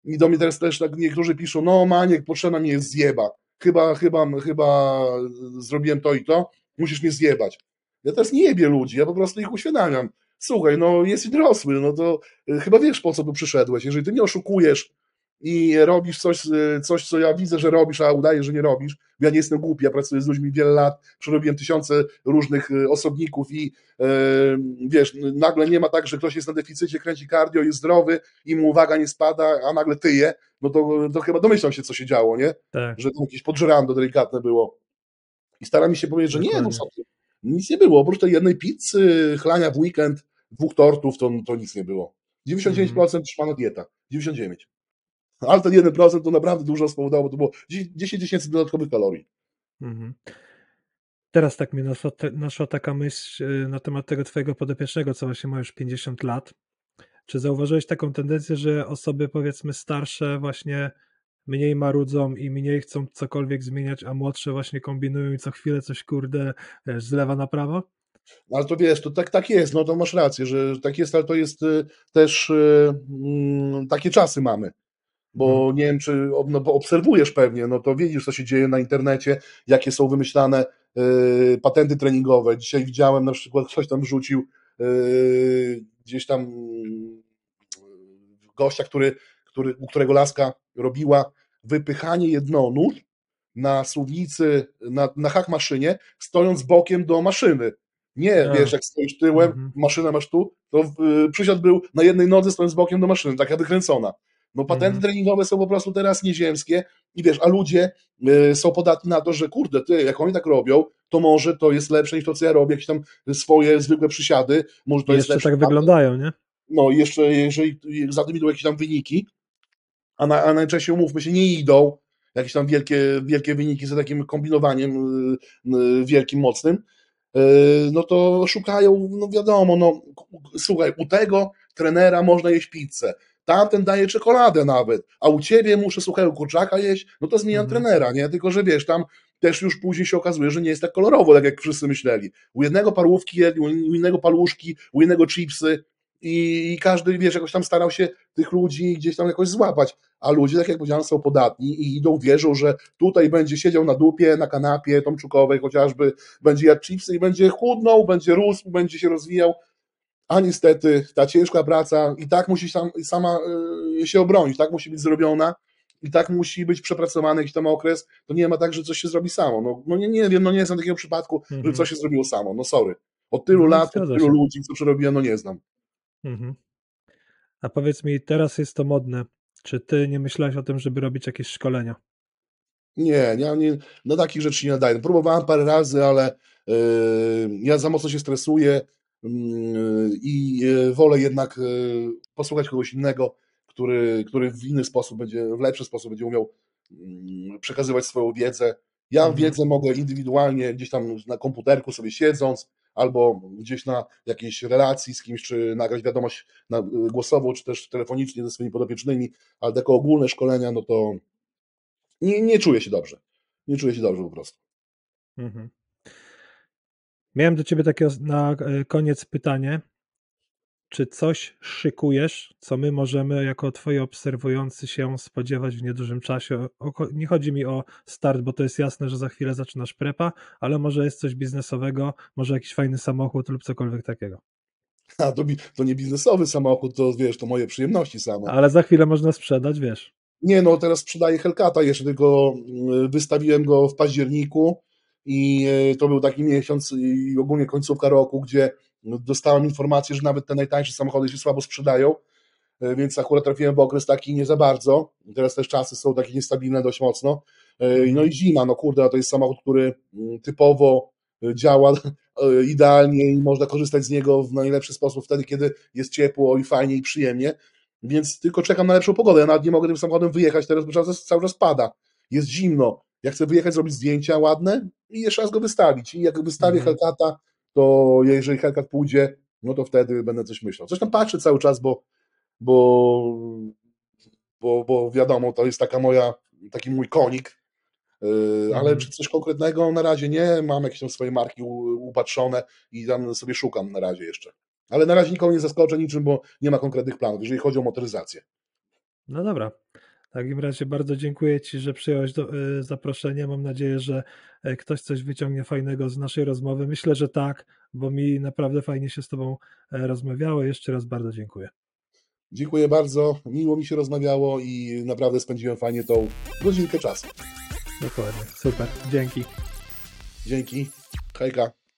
I do mnie teraz też tak niektórzy piszą, no Maniek, potrzebna mi jest zjeba. Chyba, chyba, chyba zrobiłem to i to, musisz mnie zjebać. Ja teraz nie jebię ludzi, ja po prostu ich uświadamiam. Słuchaj, no jesteś dorosły, no to e, chyba wiesz, po co tu przyszedłeś. Jeżeli ty nie oszukujesz i robisz coś, e, coś, co ja widzę, że robisz, a udajesz, że nie robisz, ja nie jestem głupi, ja pracuję z ludźmi wiele lat, przerobiłem tysiące różnych e, osobników i e, wiesz, nagle nie ma tak, że ktoś jest na deficycie, kręci cardio, jest zdrowy i mu uwaga nie spada, a nagle tyje, no to, to chyba domyślam się, co się działo, nie? Tak. Że tam jakieś podżerando delikatne było. I staram mi się powiedzieć, że nie, no co ty, nic nie było, oprócz tej jednej pizzy, chlania w weekend, dwóch tortów, to, to nic nie było. 99% trzymana dieta, 99%. Ale ten 1% to naprawdę dużo spowodowało, bo to było 10 tysięcy dodatkowych kalorii. Mhm. Teraz tak mi naszła, naszła taka myśl y, na temat tego twojego podopiecznego, co właśnie ma już 50 lat. Czy zauważyłeś taką tendencję, że osoby powiedzmy starsze właśnie mniej marudzą i mniej chcą cokolwiek zmieniać, a młodsze właśnie kombinują i co chwilę coś kurde wiesz, z lewa na prawo? ale to wiesz, to tak, tak jest, no to masz rację, że tak jest, ale to jest y, też y, mm, takie czasy mamy. Bo Mhm. nie wiem, czy no, bo obserwujesz pewnie, no to widzisz, co się dzieje na internecie, jakie są wymyślane y, patenty treningowe. Dzisiaj widziałem na przykład, ktoś tam wrzucił y, gdzieś tam y, gościa, który, który, u którego laska robiła wypychanie jednonóż na suwnicy, na, na hak maszynie, stojąc bokiem do maszyny. Nie, A. wiesz, jak stoisz tyłem, Mhm. maszynę masz tu, to przysiad był na jednej nodze, stojąc bokiem do maszyny, taka wykręcona. No patenty Mhm. treningowe są po prostu teraz nieziemskie i wiesz, a ludzie y, są podatni na to, że kurde, ty, jak oni tak robią, to może to jest lepsze niż to, co ja robię, jakieś tam swoje zwykłe przysiady, może to I jest jeszcze lepsze. tak wyglądają, nie? No i jeszcze, jeżeli za tym idą jakieś tam wyniki, a, na, a najczęściej umówmy się, nie idą jakieś tam wielkie, wielkie wyniki za takim kombinowaniem y, y, wielkim, mocnym, y, no to szukają, no wiadomo, no słuchaj, u tego trenera można jeść pizzę, tamten daje czekoladę nawet, a u ciebie muszę suchego kurczaka jeść, no to zmieniam Mhm. trenera, nie? Tylko, że wiesz, tam też już później się okazuje, że nie jest tak kolorowo, tak jak wszyscy myśleli. U jednego parłówki u innego paluszki, u innego chipsy i, i każdy, wiesz, jakoś tam starał się tych ludzi gdzieś tam jakoś złapać, a ludzie, tak jak powiedziałem, są podatni i idą, wierzą, że tutaj będzie siedział na dupie, na kanapie tomczukowej chociażby, będzie jadł chipsy i będzie chudnął, będzie rósł, będzie się rozwijał, a niestety ta ciężka praca i tak musi sam, sama y, się obronić, tak musi być zrobiona i tak musi być przepracowany jakiś tam okres, to nie ma tak, że coś się zrobi samo. No, no nie, nie wiem, no nie znam takiego przypadku, że Mhm. coś się zrobiło samo, no sorry. Od tylu No, lat, od tylu się. ludzi, co przerobiłem, no nie znam. Mhm. A powiedz mi, teraz jest to modne. Czy ty nie myślałeś o tym, żeby robić jakieś szkolenia? Nie, ja nie, na takich rzeczy nie nadaję. Próbowałem parę razy, ale yy, ja za mocno się stresuję i yy, wolę jednak yy, posłuchać kogoś innego, który, który w inny sposób będzie, w lepszy sposób będzie umiał yy, przekazywać swoją wiedzę. Ja Mhm. wiedzę mogę indywidualnie gdzieś tam na komputerku sobie siedząc, albo gdzieś na jakiejś relacji z kimś, czy nagrać wiadomość na, yy, głosową, czy też telefonicznie ze swoimi podopiecznymi, ale takie ogólne szkolenia, no to nie, nie czuję się dobrze. Nie czuję się dobrze po prostu. Mhm. Miałem do ciebie takie na e, koniec pytanie. Czy coś szykujesz, co my możemy jako twoi obserwujący się spodziewać w niedużym czasie? Nie chodzi mi o start, bo to jest jasne, że za chwilę zaczynasz prepa, ale może jest coś biznesowego, może jakiś fajny samochód lub cokolwiek takiego. A to, to nie biznesowy samochód, to wiesz, to moje przyjemności same. Ale za chwilę można sprzedać, wiesz. Nie, no teraz sprzedaję Hellcata jeszcze, tylko y, wystawiłem go w październiku i y, to był taki miesiąc i ogólnie końcówka roku, gdzie dostałem informację, że nawet te najtańsze samochody się słabo sprzedają, y, więc akurat trafiłem w okres taki nie za bardzo. Teraz też czasy są takie niestabilne dość mocno. Y, No i zima, no kurde, to jest samochód, który y, typowo działa idealnie i można korzystać z niego w najlepszy sposób wtedy, kiedy jest ciepło i fajnie i przyjemnie. Więc tylko czekam na lepszą pogodę. Ja nawet nie mogę tym samochodem wyjechać teraz, cały cały czas pada. Jest zimno. Ja chcę wyjechać, zrobić zdjęcia ładne i jeszcze raz go wystawić. I jak wystawię Mhm. Hellcata, to jeżeli Hellcat pójdzie, no to wtedy będę coś myślał. Coś tam patrzę cały czas, bo, bo, bo, bo wiadomo, to jest taka moja, taki mój konik. Yy, Ale Mhm. czy coś konkretnego na razie nie, mam jakieś tam swoje marki upatrzone i tam sobie szukam na razie jeszcze. Ale na razie nikogo nie zaskoczę niczym, bo nie ma konkretnych planów, jeżeli chodzi o motoryzację. No dobra. W takim razie bardzo dziękuję Ci, że przyjąłeś do, y, zaproszenie. Mam nadzieję, że y, ktoś coś wyciągnie fajnego z naszej rozmowy. Myślę, że tak, bo mi naprawdę fajnie się z Tobą e, rozmawiało. Jeszcze raz bardzo dziękuję. Dziękuję bardzo, miło mi się rozmawiało i naprawdę spędziłem fajnie tą godzinkę czasu. Dokładnie. Super. Dzięki. Dzięki. Hejka.